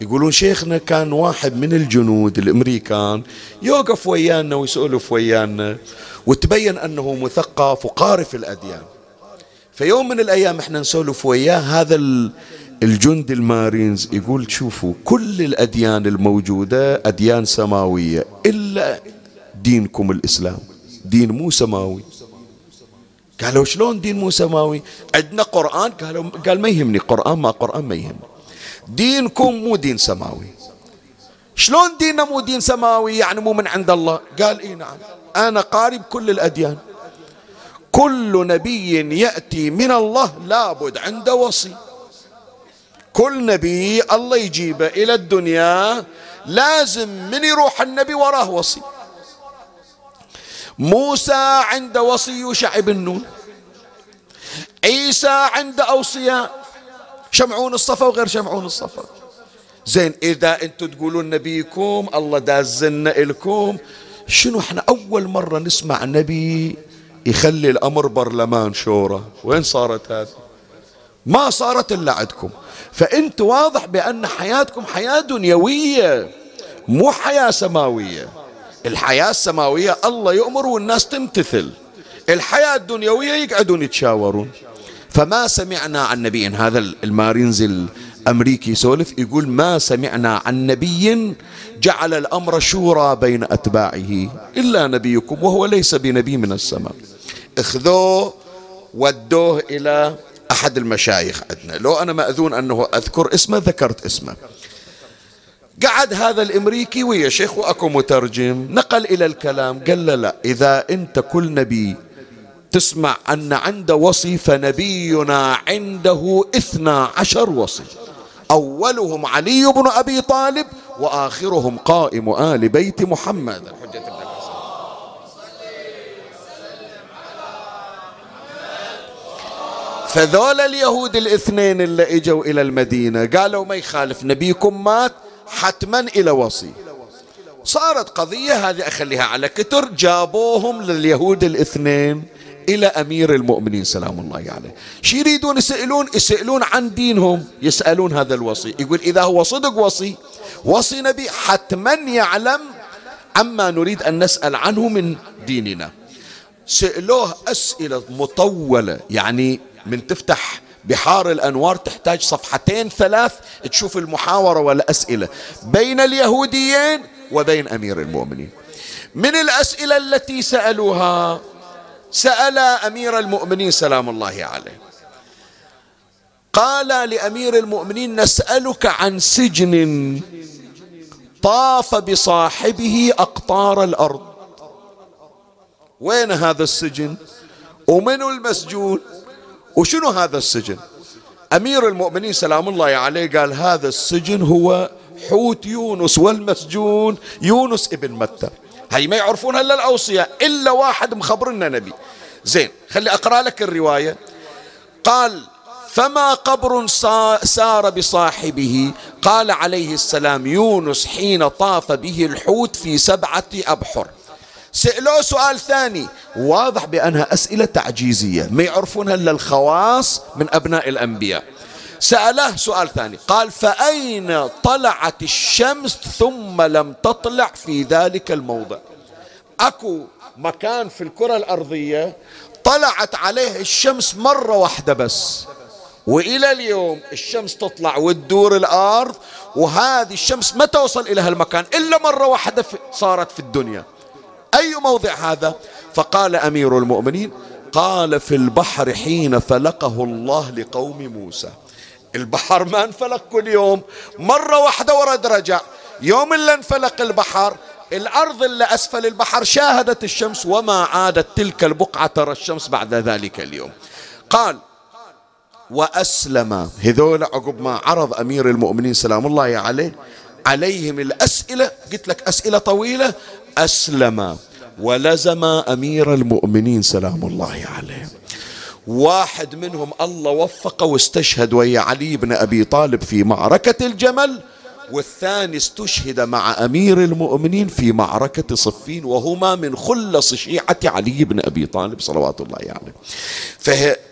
يقولون شيخنا كان واحد من الجنود الأمريكان يوقف ويانا ويسولف ويانا وتبين أنه مثقف وقارف الأديان. فيوم من الأيام إحنا نسولف وياه هذا الجند المارينز يقول شوفوا كل الأديان الموجودة أديان سماوية إلا دينكم الإسلام. دين مو سماوي. قالوا شلون دين مو سماوي؟ عندنا قرآن قالوا قال ما يهمني قرآن ما قرآن ما يهمني. دينكم مو دين سماوي. شلون ديننا مو دين سماوي؟ يعني مو من عند الله. قال إي نعم. أنا قارب كل الأديان. كل نبي يأتي من الله لابد عنده وصي. كل نبي الله يجيبه إلى الدنيا لازم من يروح النبي وراه وصي. موسى عنده وصي يوشع بن نون عيسى عنده أوصياء. شمعون الصفا وغير شمعون الصفا. زين إذا أنتم تقولون نبيكم الله دازنا إلكم. شنو إحنا أول مرة نسمع نبي؟ يخلي الأمر برلمان شورى. وين صارت هذه؟ ما صارت إلا عندكم. فأنت واضح بأن حياتكم حياة دنيوية مو حياة سماوية. الحياة السماوية الله يؤمر والناس تمتثل. الحياة الدنيوية يقعدون يتشاورون. فما سمعنا عن نبي هذا المارينز الأمريكي يسولف يقول ما سمعنا عن نبي جعل الأمر شورى بين أتباعه إلا نبيكم وهو ليس بنبي من السماء. اخذوه ودوه إلى أحد المشايخ عندنا. لو أنا مأذون أنه أذكر اسمه ذكرت اسمه. قعد هذا الإمريكي ويا شيخ وأكو مترجم نقل إلى الكلام قال له لا إذا أنت كل نبي تسمع أن عنده وصي فنبينا عنده اثنا عشر وصي. أولهم علي بن أبي طالب وآخرهم قائم آل بيت محمد. الحجه فذول اليهود الاثنين اللي إجوا إلى المدينة قالوا ما يخالف نبيكم مات حتما إلى وصي. صارت قضية هذه أخليها على كتر جابوهم لليهود الاثنين إلى أمير المؤمنين سلام الله عليه. شي يريدون يسألون؟ يسألون عن دينهم يسألون هذا الوصي. يقول إذا هو صدق وصي وصي نبي حتما يعلم عما نريد أن نسأل عنه من ديننا. سألوه أسئلة مطولة يعني من تفتح بحار الأنوار تحتاج صفحتين ثلاث تشوف المحاورة والأسئلة بين اليهوديين وبين أمير المؤمنين. من الأسئلة التي سألوها؟ سأل أمير المؤمنين سلام الله عليه. قال لأمير المؤمنين نسألك عن سجن طاف بصاحبه أقطار الأرض. وين هذا السجن؟ ومن المسجون؟ وشنو هذا السجن؟ أمير المؤمنين سلام الله عليه قال هذا السجن هو حوت يونس والمسجون يونس ابن متى. هي ما يعرفونها إلا الأوصياء إلا واحد مخبرنا نبي. زين خلي أقرأ لك الرواية. قال فما قبر سار بصاحبه. قال عليه السلام يونس حين طاف به الحوت في سبعة أبحر. سألوه سؤال ثاني. واضح بأنها أسئلة تعجيزية ما يعرفونها إلا الخواص من أبناء الأنبياء. سأله سؤال ثاني قال فأين طلعت الشمس ثم لم تطلع في ذلك الموضع؟ أكو مكان في الكرة الأرضية طلعت عليه الشمس مرة واحدة بس وإلى اليوم الشمس تطلع وتدور الأرض وهذه الشمس ما توصل إلى هالمكان إلا مرة واحدة صارت في الدنيا. أي موضع هذا؟ فقال أمير المؤمنين قال في البحر حين فلقه الله لقوم موسى. البحر ما انفلق كل يوم مرة واحدة ورد رجع. يوم اللي انفلق البحر الأرض اللي أسفل البحر شاهدت الشمس وما عادت تلك البقعة ترى الشمس بعد ذلك اليوم. قال وأسلم. هذول عقب ما عرض أمير المؤمنين سلام الله عليه عليهم الأسئلة. قلت لك أسئلة طويلة أسلم ولزم أمير المؤمنين سلام الله عليه واحد منهم الله وفقه واستشهد ويا علي بن أبي طالب في معركة الجمل والثاني استشهد مع أمير المؤمنين في معركة صفين وهما من خلص شيعة علي بن أبي طالب صلوات الله عليه يعني.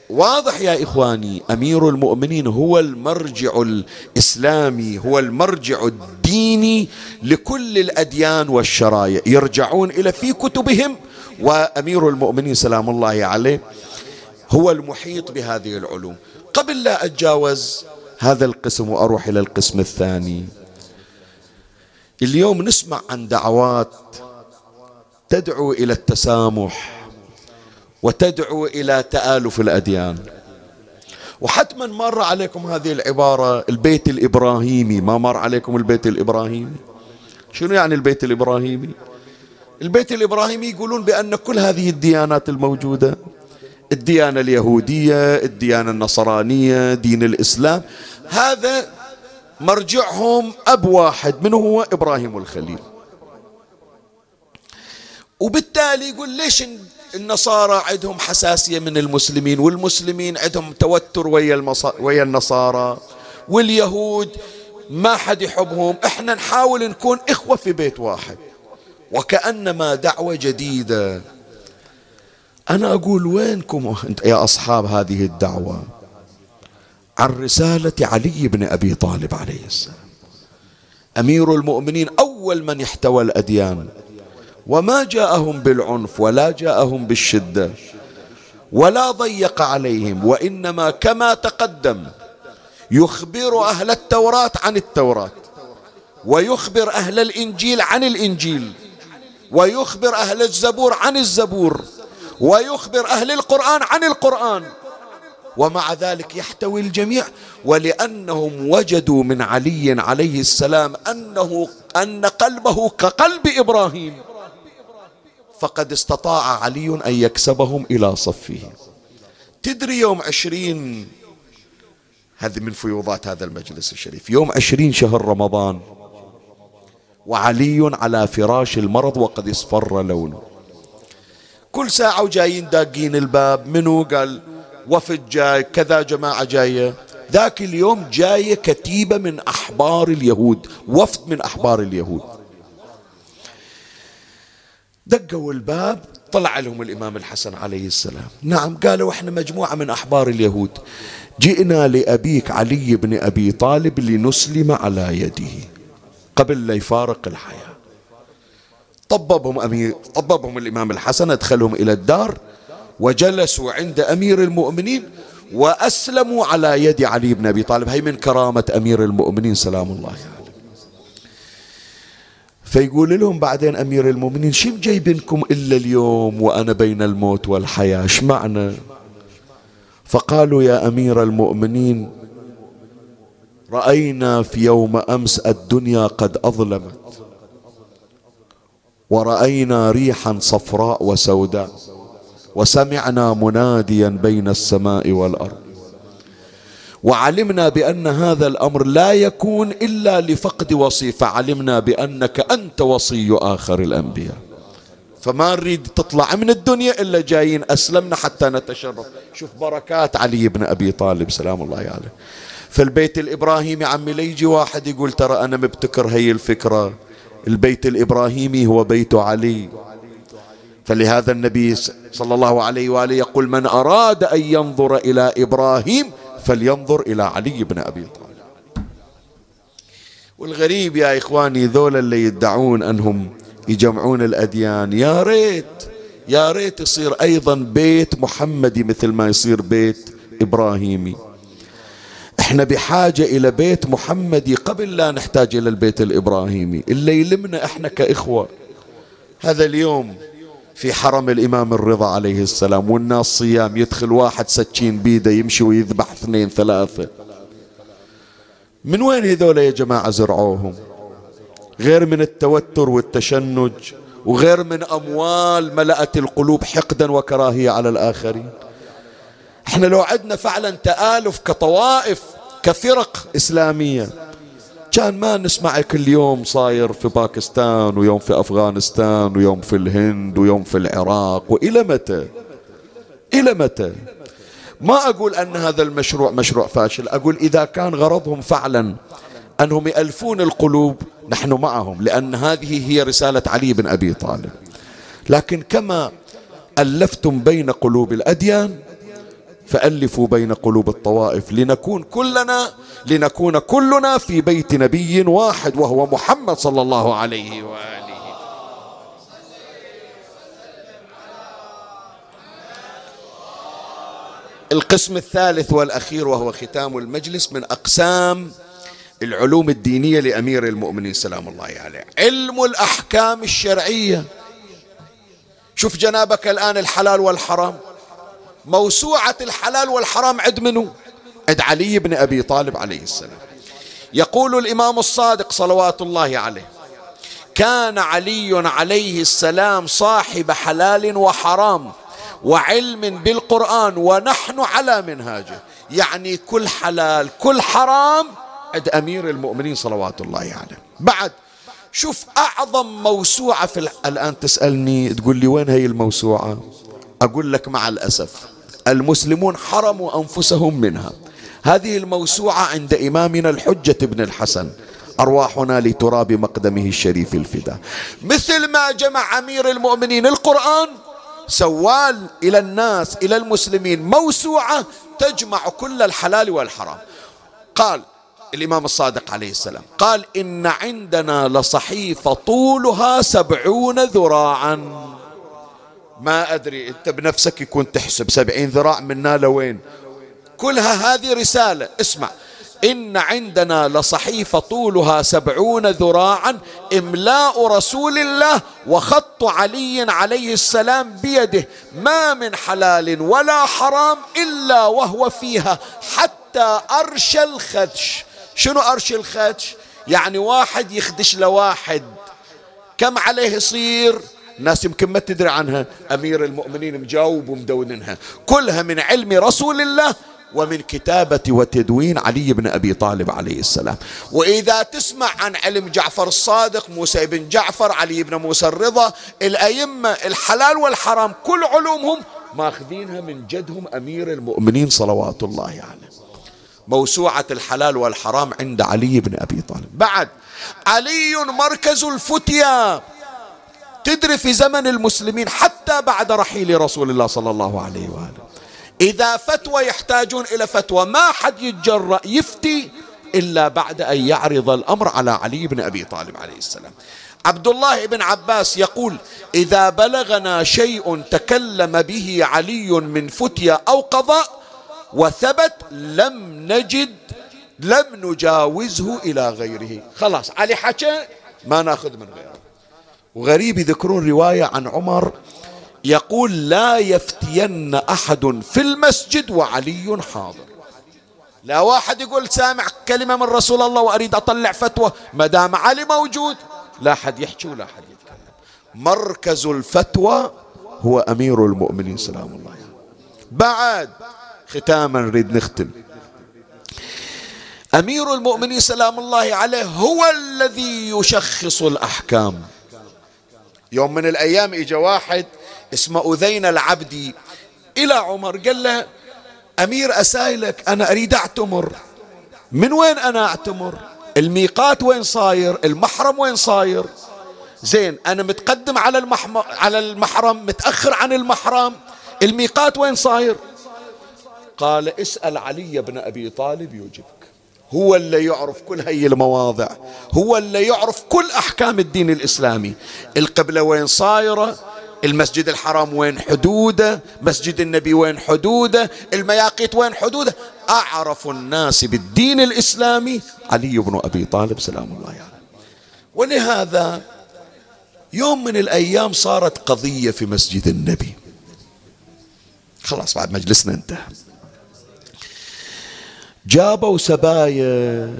فواضح يا إخواني أمير المؤمنين هو المرجع الإسلامي هو المرجع الديني لكل الأديان والشرايع يرجعون إلى في كتبهم وأمير المؤمنين سلام الله عليه هو المحيط بهذه العلوم. قبل لا أتجاوز هذا القسم وأروح إلى القسم الثاني. اليوم نسمع عن دعوات تدعو إلى التسامح. وتدعو إلى تآلف الأديان. وحتما مر عليكم هذه العبارة البيت الإبراهيمي. ما مر عليكم البيت الإبراهيمي؟ شنو يعني البيت الإبراهيمي؟ البيت الإبراهيمي يقولون بأن كل هذه الديانات الموجودة الديانة اليهودية الديانة النصرانية دين الإسلام هذا مرجعهم أب واحد من هو؟ إبراهيم الخليل. وبالتالي يقول ليش النصارى عندهم حساسية من المسلمين والمسلمين عندهم توتر ويا, ويا النصارى. واليهود ما حد يحبهم. إحنا نحاول نكون إخوة في بيت واحد. وكأنما دعوة جديدة. أنا أقول وينكم يا أصحاب هذه الدعوة؟ عن رسالة علي بن أبي طالب عليه السلام. أمير المؤمنين أول من احتوى الأديان. وما جاءهم بالعنف ولا جاءهم بالشدة ولا ضيق عليهم وإنما كما تقدم يخبر أهل التوراة عن التوراة ويخبر أهل الإنجيل عن الإنجيل ويخبر أهل الزبور عن الزبور ويخبر أهل القرآن عن القرآن ومع ذلك يحتوي الجميع ولأنهم وجدوا من علي عليه السلام أنه أن قلبه كقلب إبراهيم فقد استطاع علي أن يكسبهم إلى صفه. تدري يوم عشرين هذه من فيوضات هذا المجلس الشريف. يوم عشرين شهر رمضان وعلي على فراش المرض وقد اصفر لونه كل ساعة وجايين داقين الباب منو قال؟ وفد جاي كذا جماعة جاية. ذاك اليوم جاية كتيبة من أحبار اليهود وفد من أحبار اليهود. دقوا الباب طلع لهم الإمام الحسن عليه السلام. نعم قالوا إحنا مجموعة من أحبار اليهود. جئنا لأبيك علي بن أبي طالب لنسلم على يده قبل لا يفارق الحياة. طببهم أمير طببهم الإمام الحسن أدخلهم إلى الدار وجلسوا عند أمير المؤمنين وأسلموا على يد علي بن أبي طالب. هي من كرامة أمير المؤمنين سلام الله عليه. فيقول لهم بعدين أمير المؤمنين شو جايبينكم إلا اليوم وأنا بين الموت والحياة؟ إيش معنى؟ فقالوا يا أمير المؤمنين رأينا في يوم أمس الدنيا قد أظلمت ورأينا ريحا صفراء وسوداء وسمعنا مناديا بين السماء والأرض. وعلمنا بأن هذا الأمر لا يكون إلا لفقد وصي فعلمنا بأنك أنت وصي آخر الأنبياء. فما نريد تطلع من الدنيا إلا جايين. أسلمنا حتى نتشرف. شوف بركات علي بن أبي طالب. سلام الله عليه. في البيت الإبراهيمي عمي ليجي واحد يقول ترى أنا مبتكر هي الفكرة. البيت الإبراهيمي هو بيت علي. فلهذا النبي صلى الله عليه وآله يقول من أراد أن ينظر إلى إبراهيم فلينظر إلى علي بن أبي طالب. والغريب يا إخواني ذولا اللي يدعون أنهم يجمعون الأديان يا ريت يا ريت يصير أيضا بيت محمدي مثل ما يصير بيت إبراهيمي. إحنا بحاجة إلى بيت محمدي قبل لا نحتاج إلى البيت الإبراهيمي. اللي يلمنا إحنا كإخوة. هذا اليوم في حرم الإمام الرضا عليه السلام والناس صيام يدخل واحد سكين بيده يمشي ويذبح اثنين ثلاثة. من وين هذول يا جماعة زرعوهم؟ غير من التوتر والتشنج وغير من أموال ملأت القلوب حقدا وكراهية على الآخرين. إحنا لو عدنا فعلا تآلف كطوائف كفرق إسلامية. كان ما نسمع كل يوم صاير في باكستان ويوم في أفغانستان ويوم في الهند ويوم في العراق وإلى متى؟ إلى متى؟ ما أقول أن هذا المشروع مشروع فاشل أقول إذا كان غرضهم فعلا أنهم يألفون القلوب نحن معهم لأن هذه هي رسالة علي بن أبي طالب. لكن كما ألفتم بين قلوب الأديان فألفوا بين قلوب الطوائف لنكون كلنا لنكون كلنا في بيت نبي واحد وهو محمد صلى الله عليه وآله. القسم الثالث والأخير وهو ختام المجلس من أقسام العلوم الدينية لأمير المؤمنين سلام الله عليه. علم الأحكام الشرعية. شوف جنابك الآن الحلال والحرام. موسوعة الحلال والحرام عند منو؟ عند علي بن أبي طالب عليه السلام. يقول الإمام الصادق صلوات الله عليه كان علي عليه السلام صاحب حلال وحرام وعلم بالقرآن ونحن على منهاجه. يعني كل حلال كل حرام عند أمير المؤمنين صلوات الله عليه. بعد شوف أعظم موسوعة في الآن تسألني تقول لي وين هي الموسوعة؟ أقول لك مع الأسف. المسلمون حرموا أنفسهم منها. هذه الموسوعة عند إمامنا الحجة بن الحسن أرواحنا لتراب مقدمه الشريف الفداء مثل ما جمع أمير المؤمنين القرآن سوال إلى الناس إلى المسلمين موسوعة تجمع كل الحلال والحرام. قال الإمام الصادق عليه السلام قال إن عندنا لصحيفة طولها سبعون ذراعا. ما أدري أنت بنفسك يكون تحسب. سبعين ذراع منا لوين؟ كلها هذه رسالة. اسمع إن عندنا لصحيفة طولها سبعون ذراعا إملاء رسول الله وخط علي عليه السلام بيده. ما من حلال ولا حرام إلا وهو فيها حتى أرش الخدش. شنو أرش الخدش؟ يعني واحد يخدش لواحد. كم عليه يصير؟ الناس يمكن ما تدري عنها. أمير المؤمنين مجاوب ومدوننها. كلها من علم رسول الله ومن كتابة وتدوين علي بن أبي طالب عليه السلام. وإذا تسمع عن علم جعفر الصادق موسى بن جعفر علي بن موسى الرضا الأئمة الحلال والحرام كل علومهم ماخذينها من جدهم أمير المؤمنين صلوات الله عليه. موسوعة الحلال والحرام عند علي بن أبي طالب. بعد علي مركز الفتيا. تدري في زمن المسلمين حتى بعد رحيل رسول الله صلى الله عليه وآله. إذا فتوى يحتاجون إلى فتوى ما حد يتجرأ يفتي إلا بعد أن يعرض الأمر على علي بن أبي طالب عليه السلام. عبد الله بن عباس يقول إذا بلغنا شيء تكلم به علي من فتيا أو قضاء وثبت لم نجد لم نجاوزه إلى غيره. خلاص علي حكى ما ناخذ من غيره. وغريب يذكرون رواية عن عمر يقول لا يفتين أحد في المسجد وعلي حاضر. لا واحد يقول سامع كلمة من رسول الله وأريد أطلع فتوى ما دام علي موجود. لا حد يحكي ولا حد يتكلم. مركز الفتوى هو أمير المؤمنين سلام الله عليه. بعد ختاما نريد نختم. أمير المؤمنين سلام الله عليه هو الذي يشخص الأحكام. يوم من الأيام إجا واحد اسمه أذين العبدي. إلى عمر قال له أمير أسايلك أنا أريد أعتمر. من وين أنا أعتمر؟ الميقات وين صاير؟ المحرم وين صاير؟ زين أنا متقدم على المحرم على المحرم متأخر عن المحرم. الميقات وين صاير؟ قال اسأل علي بن أبي طالب يجبك هو اللي يعرف كل هي المواضع. هو اللي يعرف كل أحكام الدين الإسلامي. القبلة وين صايرة؟ المسجد الحرام وين حدوده؟ مسجد النبي وين حدوده؟ المياقيت وين حدوده؟ أعرف الناس بالدين الإسلامي. علي بن أبي طالب سلام الله عليه. يعني. ولهذا يوم من الأيام صارت قضية في مسجد النبي. خلاص بعد مجلسنا انتهى. جابوا سبايا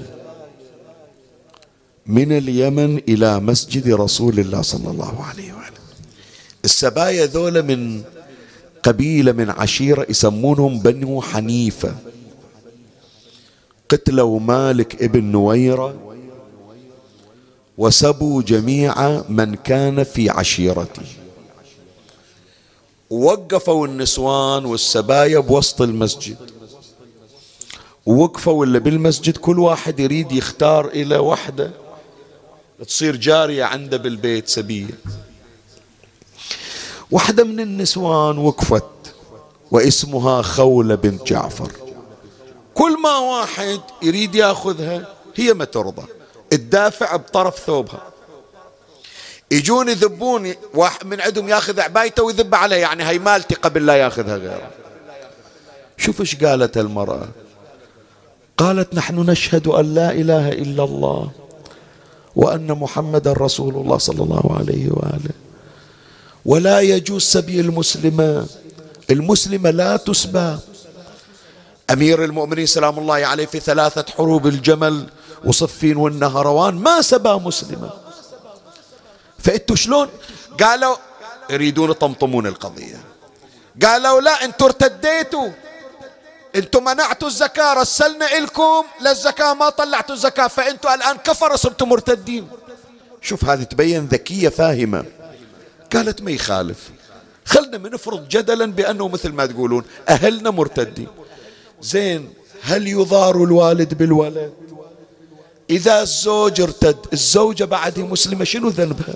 من اليمن إلى مسجد رسول الله صلى الله عليه وآله. السبايا ذولا من قبيلة من عشيرة يسمونهم بنو حنيفة. قتلوا مالك ابن نويرة وسبوا جميع من كان في عشيرته. ووقفوا النسوان والسبايا بوسط المسجد. ووقفوا اللي بالمسجد كل واحد يريد يختار إلى وحدة. تصير جارية عنده بالبيت سبية واحدة من النسوان وقفت واسمها خولة بنت جعفر. كل ما واحد يريد ياخذها هي ما ترضى تدافع بطرف ثوبها. يجون يذبون واحد من عندهم ياخذ عبايته ويذب عليه يعني هي مالتي قبل لا ياخذها غيره. شوف إيش قالت المرأة. قالت نحن نشهد أن لا إله إلا الله وأن محمد رسول الله صلى الله عليه وآله. ولا يجوز سبي المسلمة. المسلمة لا تسبى. أمير المؤمنين سلام الله عليه في ثلاثة حروب الجمل وصفين والنهروان ما سبى مسلمة. فأنتوا شلون؟ قالوا يريدون يطمطمون القضية. قالوا لا أنتوا ارتديتوا. أنتم منعتوا الزكاة رسلنا إلكم للزكاة ما طلعتوا الزكاة فإنتوا الآن كفر صرتوا مرتدين. شوف هذه تبين ذكية فاهمة. قالت ما يخالف. خلنا منفرض جدلا بأنه مثل ما تقولون أهلنا مرتدين. زين هل يضار الوالد بالولد؟ إذا الزوج ارتد الزوجة بعد مسلمة شنو ذنبها؟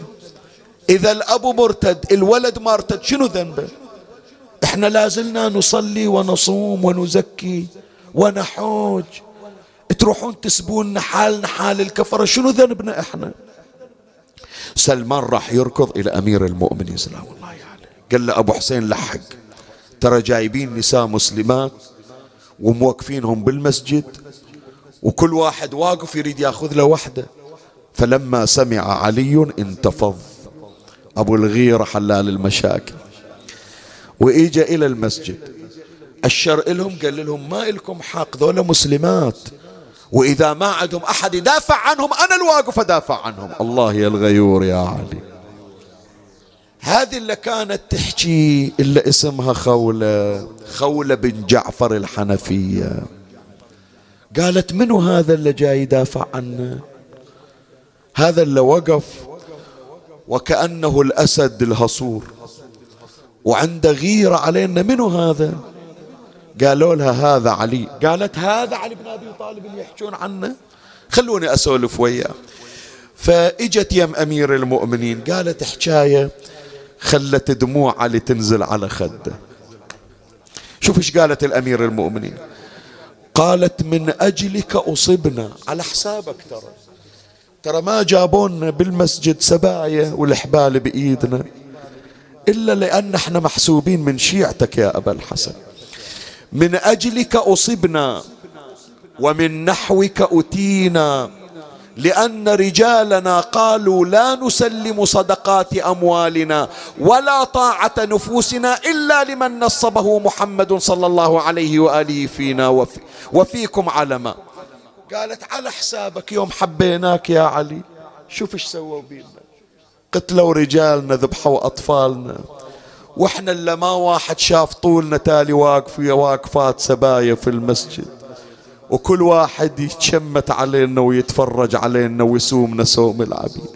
إذا الأب مرتد الولد ما ارتد شنو ذنبه؟ إحنا لازلنا نصلي ونصوم ونزكي ونحوج. تروحون تسبون حالنا حال الكفرة. شنو ذنبنا إحنا؟ سلمان راح يركض إلى أمير المؤمنين. سلام الله عليه. قال له أبو حسين لحق. ترى جايبين نساء مسلمات وموقفينهم بالمسجد وكل واحد واقف يريد ياخذ له وحده. فلما سمع علي انتفض. أبو الغيرة حلال المشاكل. وإجا إلى المسجد. أشر لهم قال لهم ما إلكم حق ذولا مسلمات. وإذا ما عندهم أحد يدافع عنهم أنا الواقف أدافع عنهم. الله يا الغيور يا علي. هذه اللي كانت تحكي إلا اسمها خولة خولة بن جعفر الحنفية. قالت منو هذا اللي جاي يدافع عنه؟ هذا اللي وقف وكأنه الأسد الهصور. وعنده غيرة علينا منو هذا؟ قالوا لها هذا علي. قالت هذا علي بن أبي طالب اللي يحجون عنه؟ خلوني أسولف وياه. فإجت يم أمير المؤمنين قالت حكاية خلت دموع علي تنزل على خده. شوف إيش قالت الأمير المؤمنين. قالت من أجلك أصبنا. على حسابك ترى. ترى ما جابونا بالمسجد سبايا والحبال بإيدنا. إلا لأن إحنا محسوبين من شيعتك يا أبا الحسن. من أجلك أصبنا ومن نحوك أتينا لأن رجالنا قالوا لا نسلم صدقات أموالنا ولا طاعة نفوسنا إلا لمن نصبه محمد صلى الله عليه وآله فينا وفي وفيكم علما قالت على حسابك يوم حبيناك يا علي. شوف إيش سووا بينا. قتلوا رجالنا ذبحوا أطفالنا. وإحنا اللي ما واحد شاف طولنا تالي واقف واقفات سبايا في المسجد. وكل واحد يتشمت علينا ويتفرج علينا ويسومنا سوم العبيد.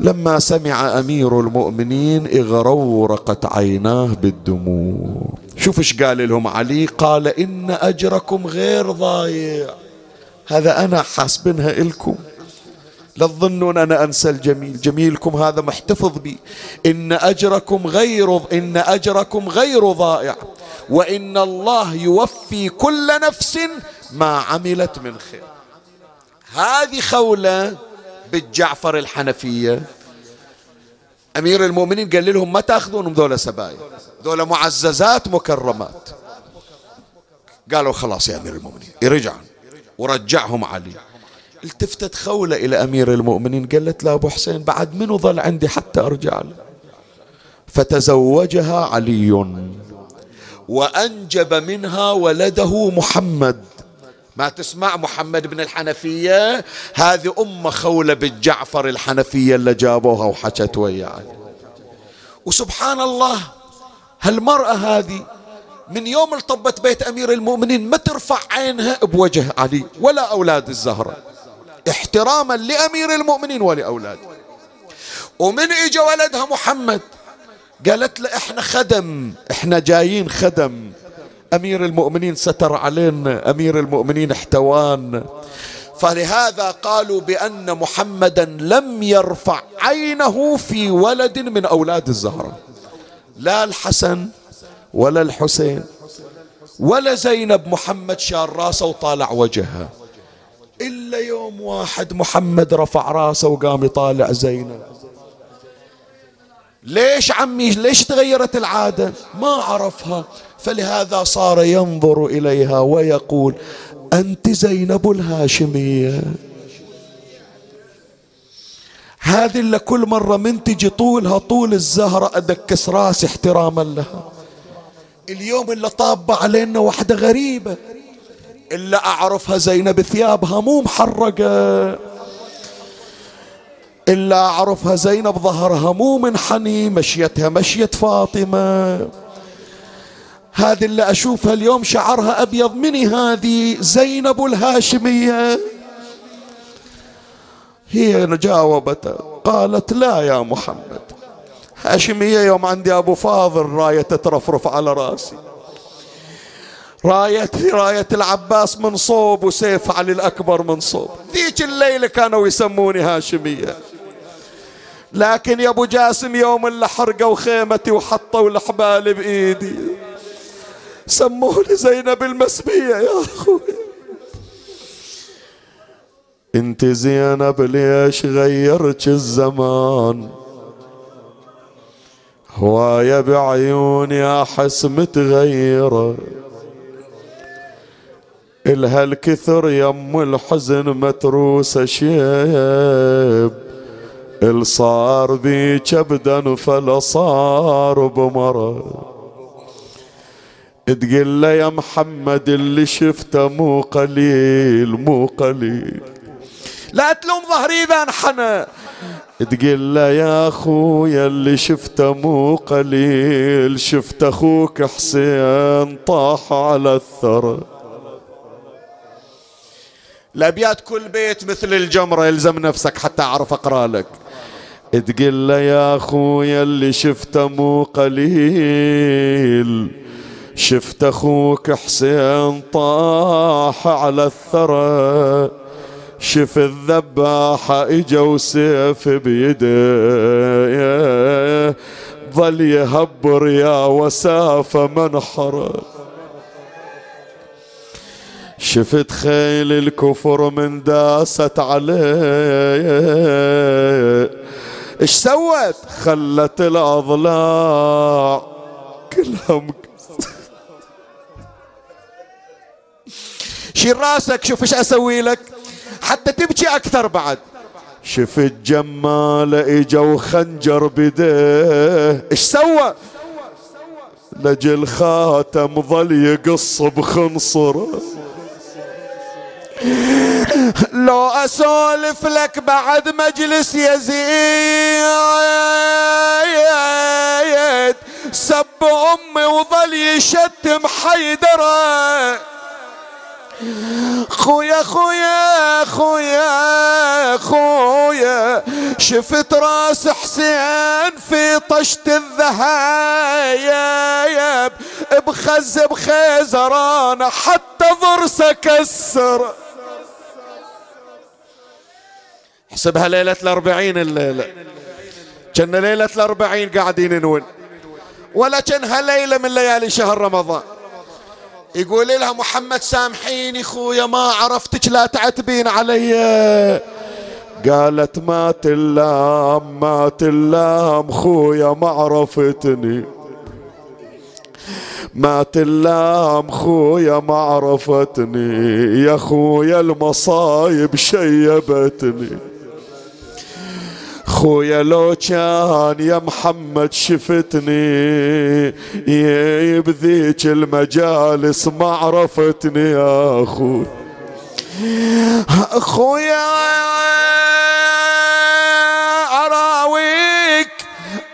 لما سمع أمير المؤمنين اغرورقت عيناه بالدموع. شوف إيش قال لهم علي؟ قال إن أجركم غير ضايع. هذا أنا حاسبنها إلكم. لا تظنون أنا أنسى الجميل. جميلكم هذا محتفظ بي. إن أجركم غير إن أجركم غير ضائع. وإن الله يوفي كل نفس ما عملت من خير. هذه خولة بالجعفر الحنفية. أمير المؤمنين قال لهم ما تأخذونهم ذولا سبايا. ذولا معززات مكرمات. قالوا خلاص يا أمير المؤمنين يرجعوا ورجعهم علي. التفتت خولة إلى أمير المؤمنين. قالت له أبو حسين بعد منو ظل عندي حتى أرجع له فتزوجها علي. وأنجب منها ولده محمد. ما تسمع محمد بن الحنفية؟ هذه أم خولة بالجعفر الحنفية اللي جابوها وحكت ويا علي وسبحان الله هالمرأة هذه من يوم الطبت بيت أمير المؤمنين ما ترفع عينها بوجه علي ولا أولاد الزهرة. احتراما لأمير المؤمنين ولأولاده. ومن اجى ولدها محمد قالت له إحنا خدم إحنا جايين خدم. أمير المؤمنين ستر علينا أمير المؤمنين احتوانا فلهذا قالوا بأن محمدا لم يرفع عينه في ولد من أولاد الزهرة. لا الحسن ولا الحسين ولا زينب محمد شال راسه وطالع وجهها. إلا يوم واحد محمد رفع راسه وقام يطالع زينب. ليش عمي ليش تغيرت العادة؟ ما عرفها. فلهذا صار ينظر إليها ويقول أنت زينب الهاشمية. هذه اللي كل مرة من تجي طولها طول الزهرة أدكس راسي احتراما لها. اليوم اللي طابة علينا واحدة غريبة. إلا أعرفها زينب ثيابها مو محرقة. إلا أعرفها زينب ظهرها مو منحني مشيتها مشية فاطمة. هذه اللي أشوفها اليوم شعرها أبيض مني هذه؟ زينب الهاشمية. هي جاوبت قالت لا يا محمد. هاشمية يوم عندي أبو فاضل راية تترفرف على رأسي. راية راية العباس من صوب وسيف علي الأكبر من صوب ذيك الليلة كانوا يسموني هاشمية. لكن يا أبو جاسم يوم اللي حرقوا خيمتي وحطوا الحبال بإيدي. سموني زينب المسبية يا أخوي. أنت زينب ليش غيرت الزمان؟ هواية بعيوني أحس متغيرة. الها الكثر يم الحزن متروسة شيب؟ الصار بي كبدا فلا صار بمرض. تقول له يا محمد اللي شفته مو قليل مو قليل. لا تلوم ظهري إذا انحنى. تقول له يا أخويا اللي شفته مو قليل شفت أخوك حسين طاح على الثرى. الابيات كل بيت مثل الجمرة يلزم نفسك حتى أعرف أقرأ لك. تقول له يا اخويا اللي شفته مو قليل. شفت أخوك حسين طاح على الثرى. شف الذباحة إجا وسيف بيده. ظل يهبر يا وسافة منحره شفت خيل الكفر من داست عليه. إيش سوت؟ خلت الأضلاع كلها شيل راسك شوف إيش أسوي لك. حتى تبكي أكثر بعد. شفت جمال اجا وخنجر بديه إيش سوى؟ لجل خاتم ظل يقص بخنصره. لو أسولف لك بعد مجلس يزيد سب أمي وظل يشتم حيدره خويا خويا خويا خويا شفت راس حسين في طشت الذهايب بخز بخيزران حتى ضرسه كسر. احسبها ليلة الأربعين الليلة كنا ليلة الأربعين قاعدين نون ولا كانها ليلة من ليالي شهر رمضان. يقول لها محمد سامحيني خويا ما عرفتك لا تعتبين علي. قالت ما تلام ما تلام خويا ما عرفتني. ما تلام خويا ما عرفتني. يا خويا المصايب شيبتني. خويا لو كان يا محمد شفتني بذيك المجالس ما عرفتني يا أخوي. خويا أراويك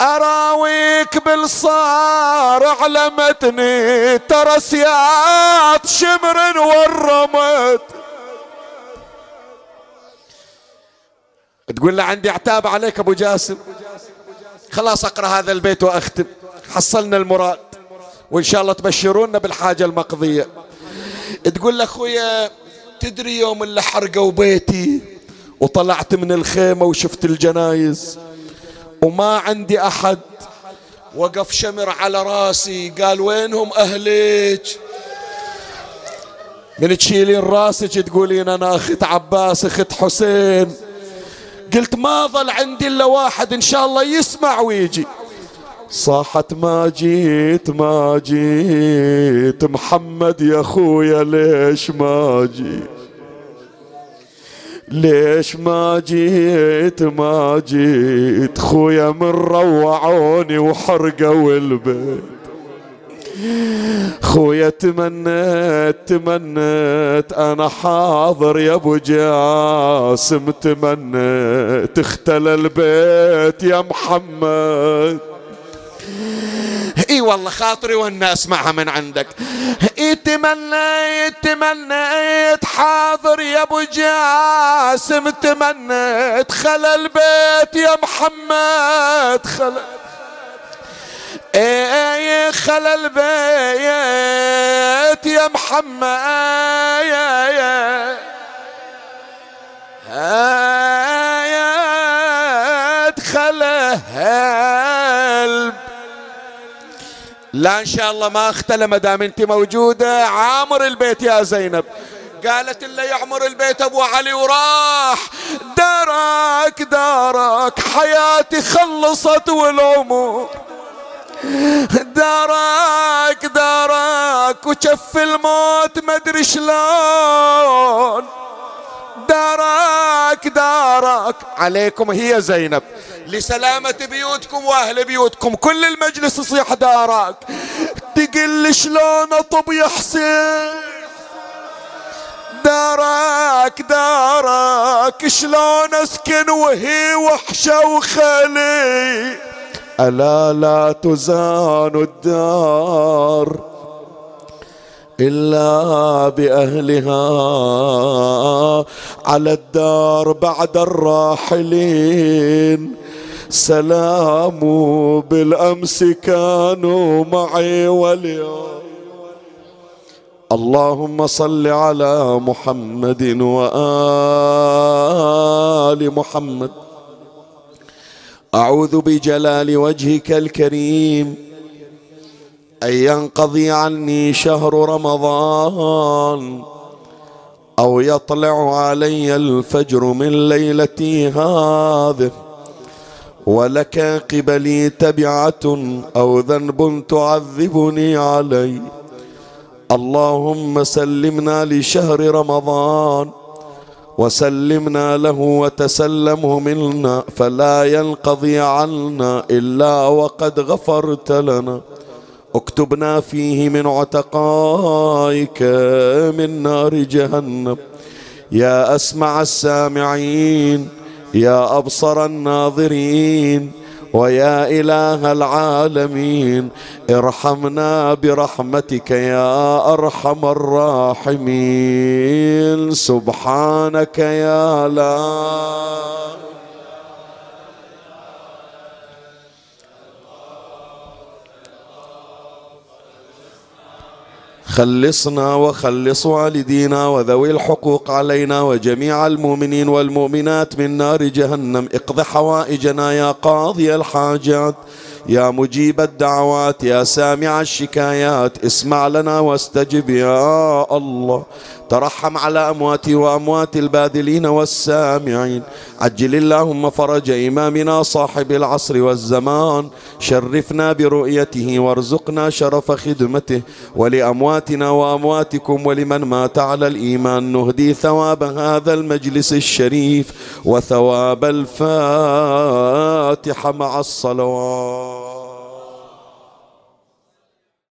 أراويك بالصار علمتني ترى سياط شمر ورمت. تقول له عندي عتاب عليك أبو جاسم. خلاص أقرأ هذا البيت وأختم. حصلنا المراد. وإن شاء الله تبشرونا بالحاجة المقضية. تقول له أخويا تدري يوم اللي حرقوا بيتي وطلعت من الخيمة وشفت الجنايز وما عندي أحد. وقف شمر على راسي. قال وينهم اهلك من تشيلين راسك تقولين أنا أخت عباس أخت حسين. قلت ما ظل عندي إلا واحد إن شاء الله يسمع ويجي. صاحت ما جيت ما جيت محمد يا خويا ليش ما جيت؟ ليش ما جيت ما جيت؟ خويا من روعوني وحرقوا البيت. خويا تمنيت تمنيت أنا حاضر يا أبو جاسم تمنيت اختلى البيت يا محمد. إي والله خاطري وأنا اسمعها من عندك. إي تمنيت تمنيت حاضر يا أبو جاسم تمنيت خلى البيت يا محمد خلى إيه خلى البيت يا محمد يا يا خله لا إن شاء الله ما اختلى ما دام أنت موجودة. عامر البيت يا زينب. قالت اللي يعمر البيت أبو علي وراح. دارك دارك حياتي خلصت والعمر دارك دارك وشف الموت ما أدري شلون. دارك دارك. عليكم هي زينب. لسلامة بيوتكم وأهل بيوتكم. كل المجلس يصيح دارك. تقل شلون أطب يا حسين. دارك دارك. شلون أسكن وهي وحشة وخلي ألا لا تزان الدار إلا بأهلها على الدار بعد الراحلين. سلام بالأمس كانوا معي واليوم. اللهم صل على محمد وآل محمد. أعوذ بجلال وجهك الكريم أن ينقضي عني شهر رمضان أو يطلع علي الفجر من ليلتي هذه ولك قبلي تبعة أو ذنب تعذبني عليه اللهم سلمنا لشهر رمضان وسلمنا له وتسلمه منا فلا ينقضي عنا إلا وقد غفرت لنا. اكتبنا فيه من عتقائك من نار جهنم. يا أسمع السامعين يا أبصر الناظرين ويا إله العالمين ارحمنا برحمتك يا أرحم الراحمين. سبحانك يا لا خلصنا وخلص والدينا وذوي الحقوق علينا وجميع المؤمنين والمؤمنات من نار جهنم. اقض حوائجنا يا قاضي الحاجات يا مجيب الدعوات يا سامع الشكايات. اسمع لنا واستجب يا الله. ترحم على أمواتي وأموات البادلين والسامعين. عجل اللهم فرج إمامنا صاحب العصر والزمان. شرفنا برؤيته وارزقنا شرف خدمته. ولأمواتنا وأمواتكم ولمن مات على الإيمان. نهدي ثواب هذا المجلس الشريف. وثواب الفاتحة مع الصلوات.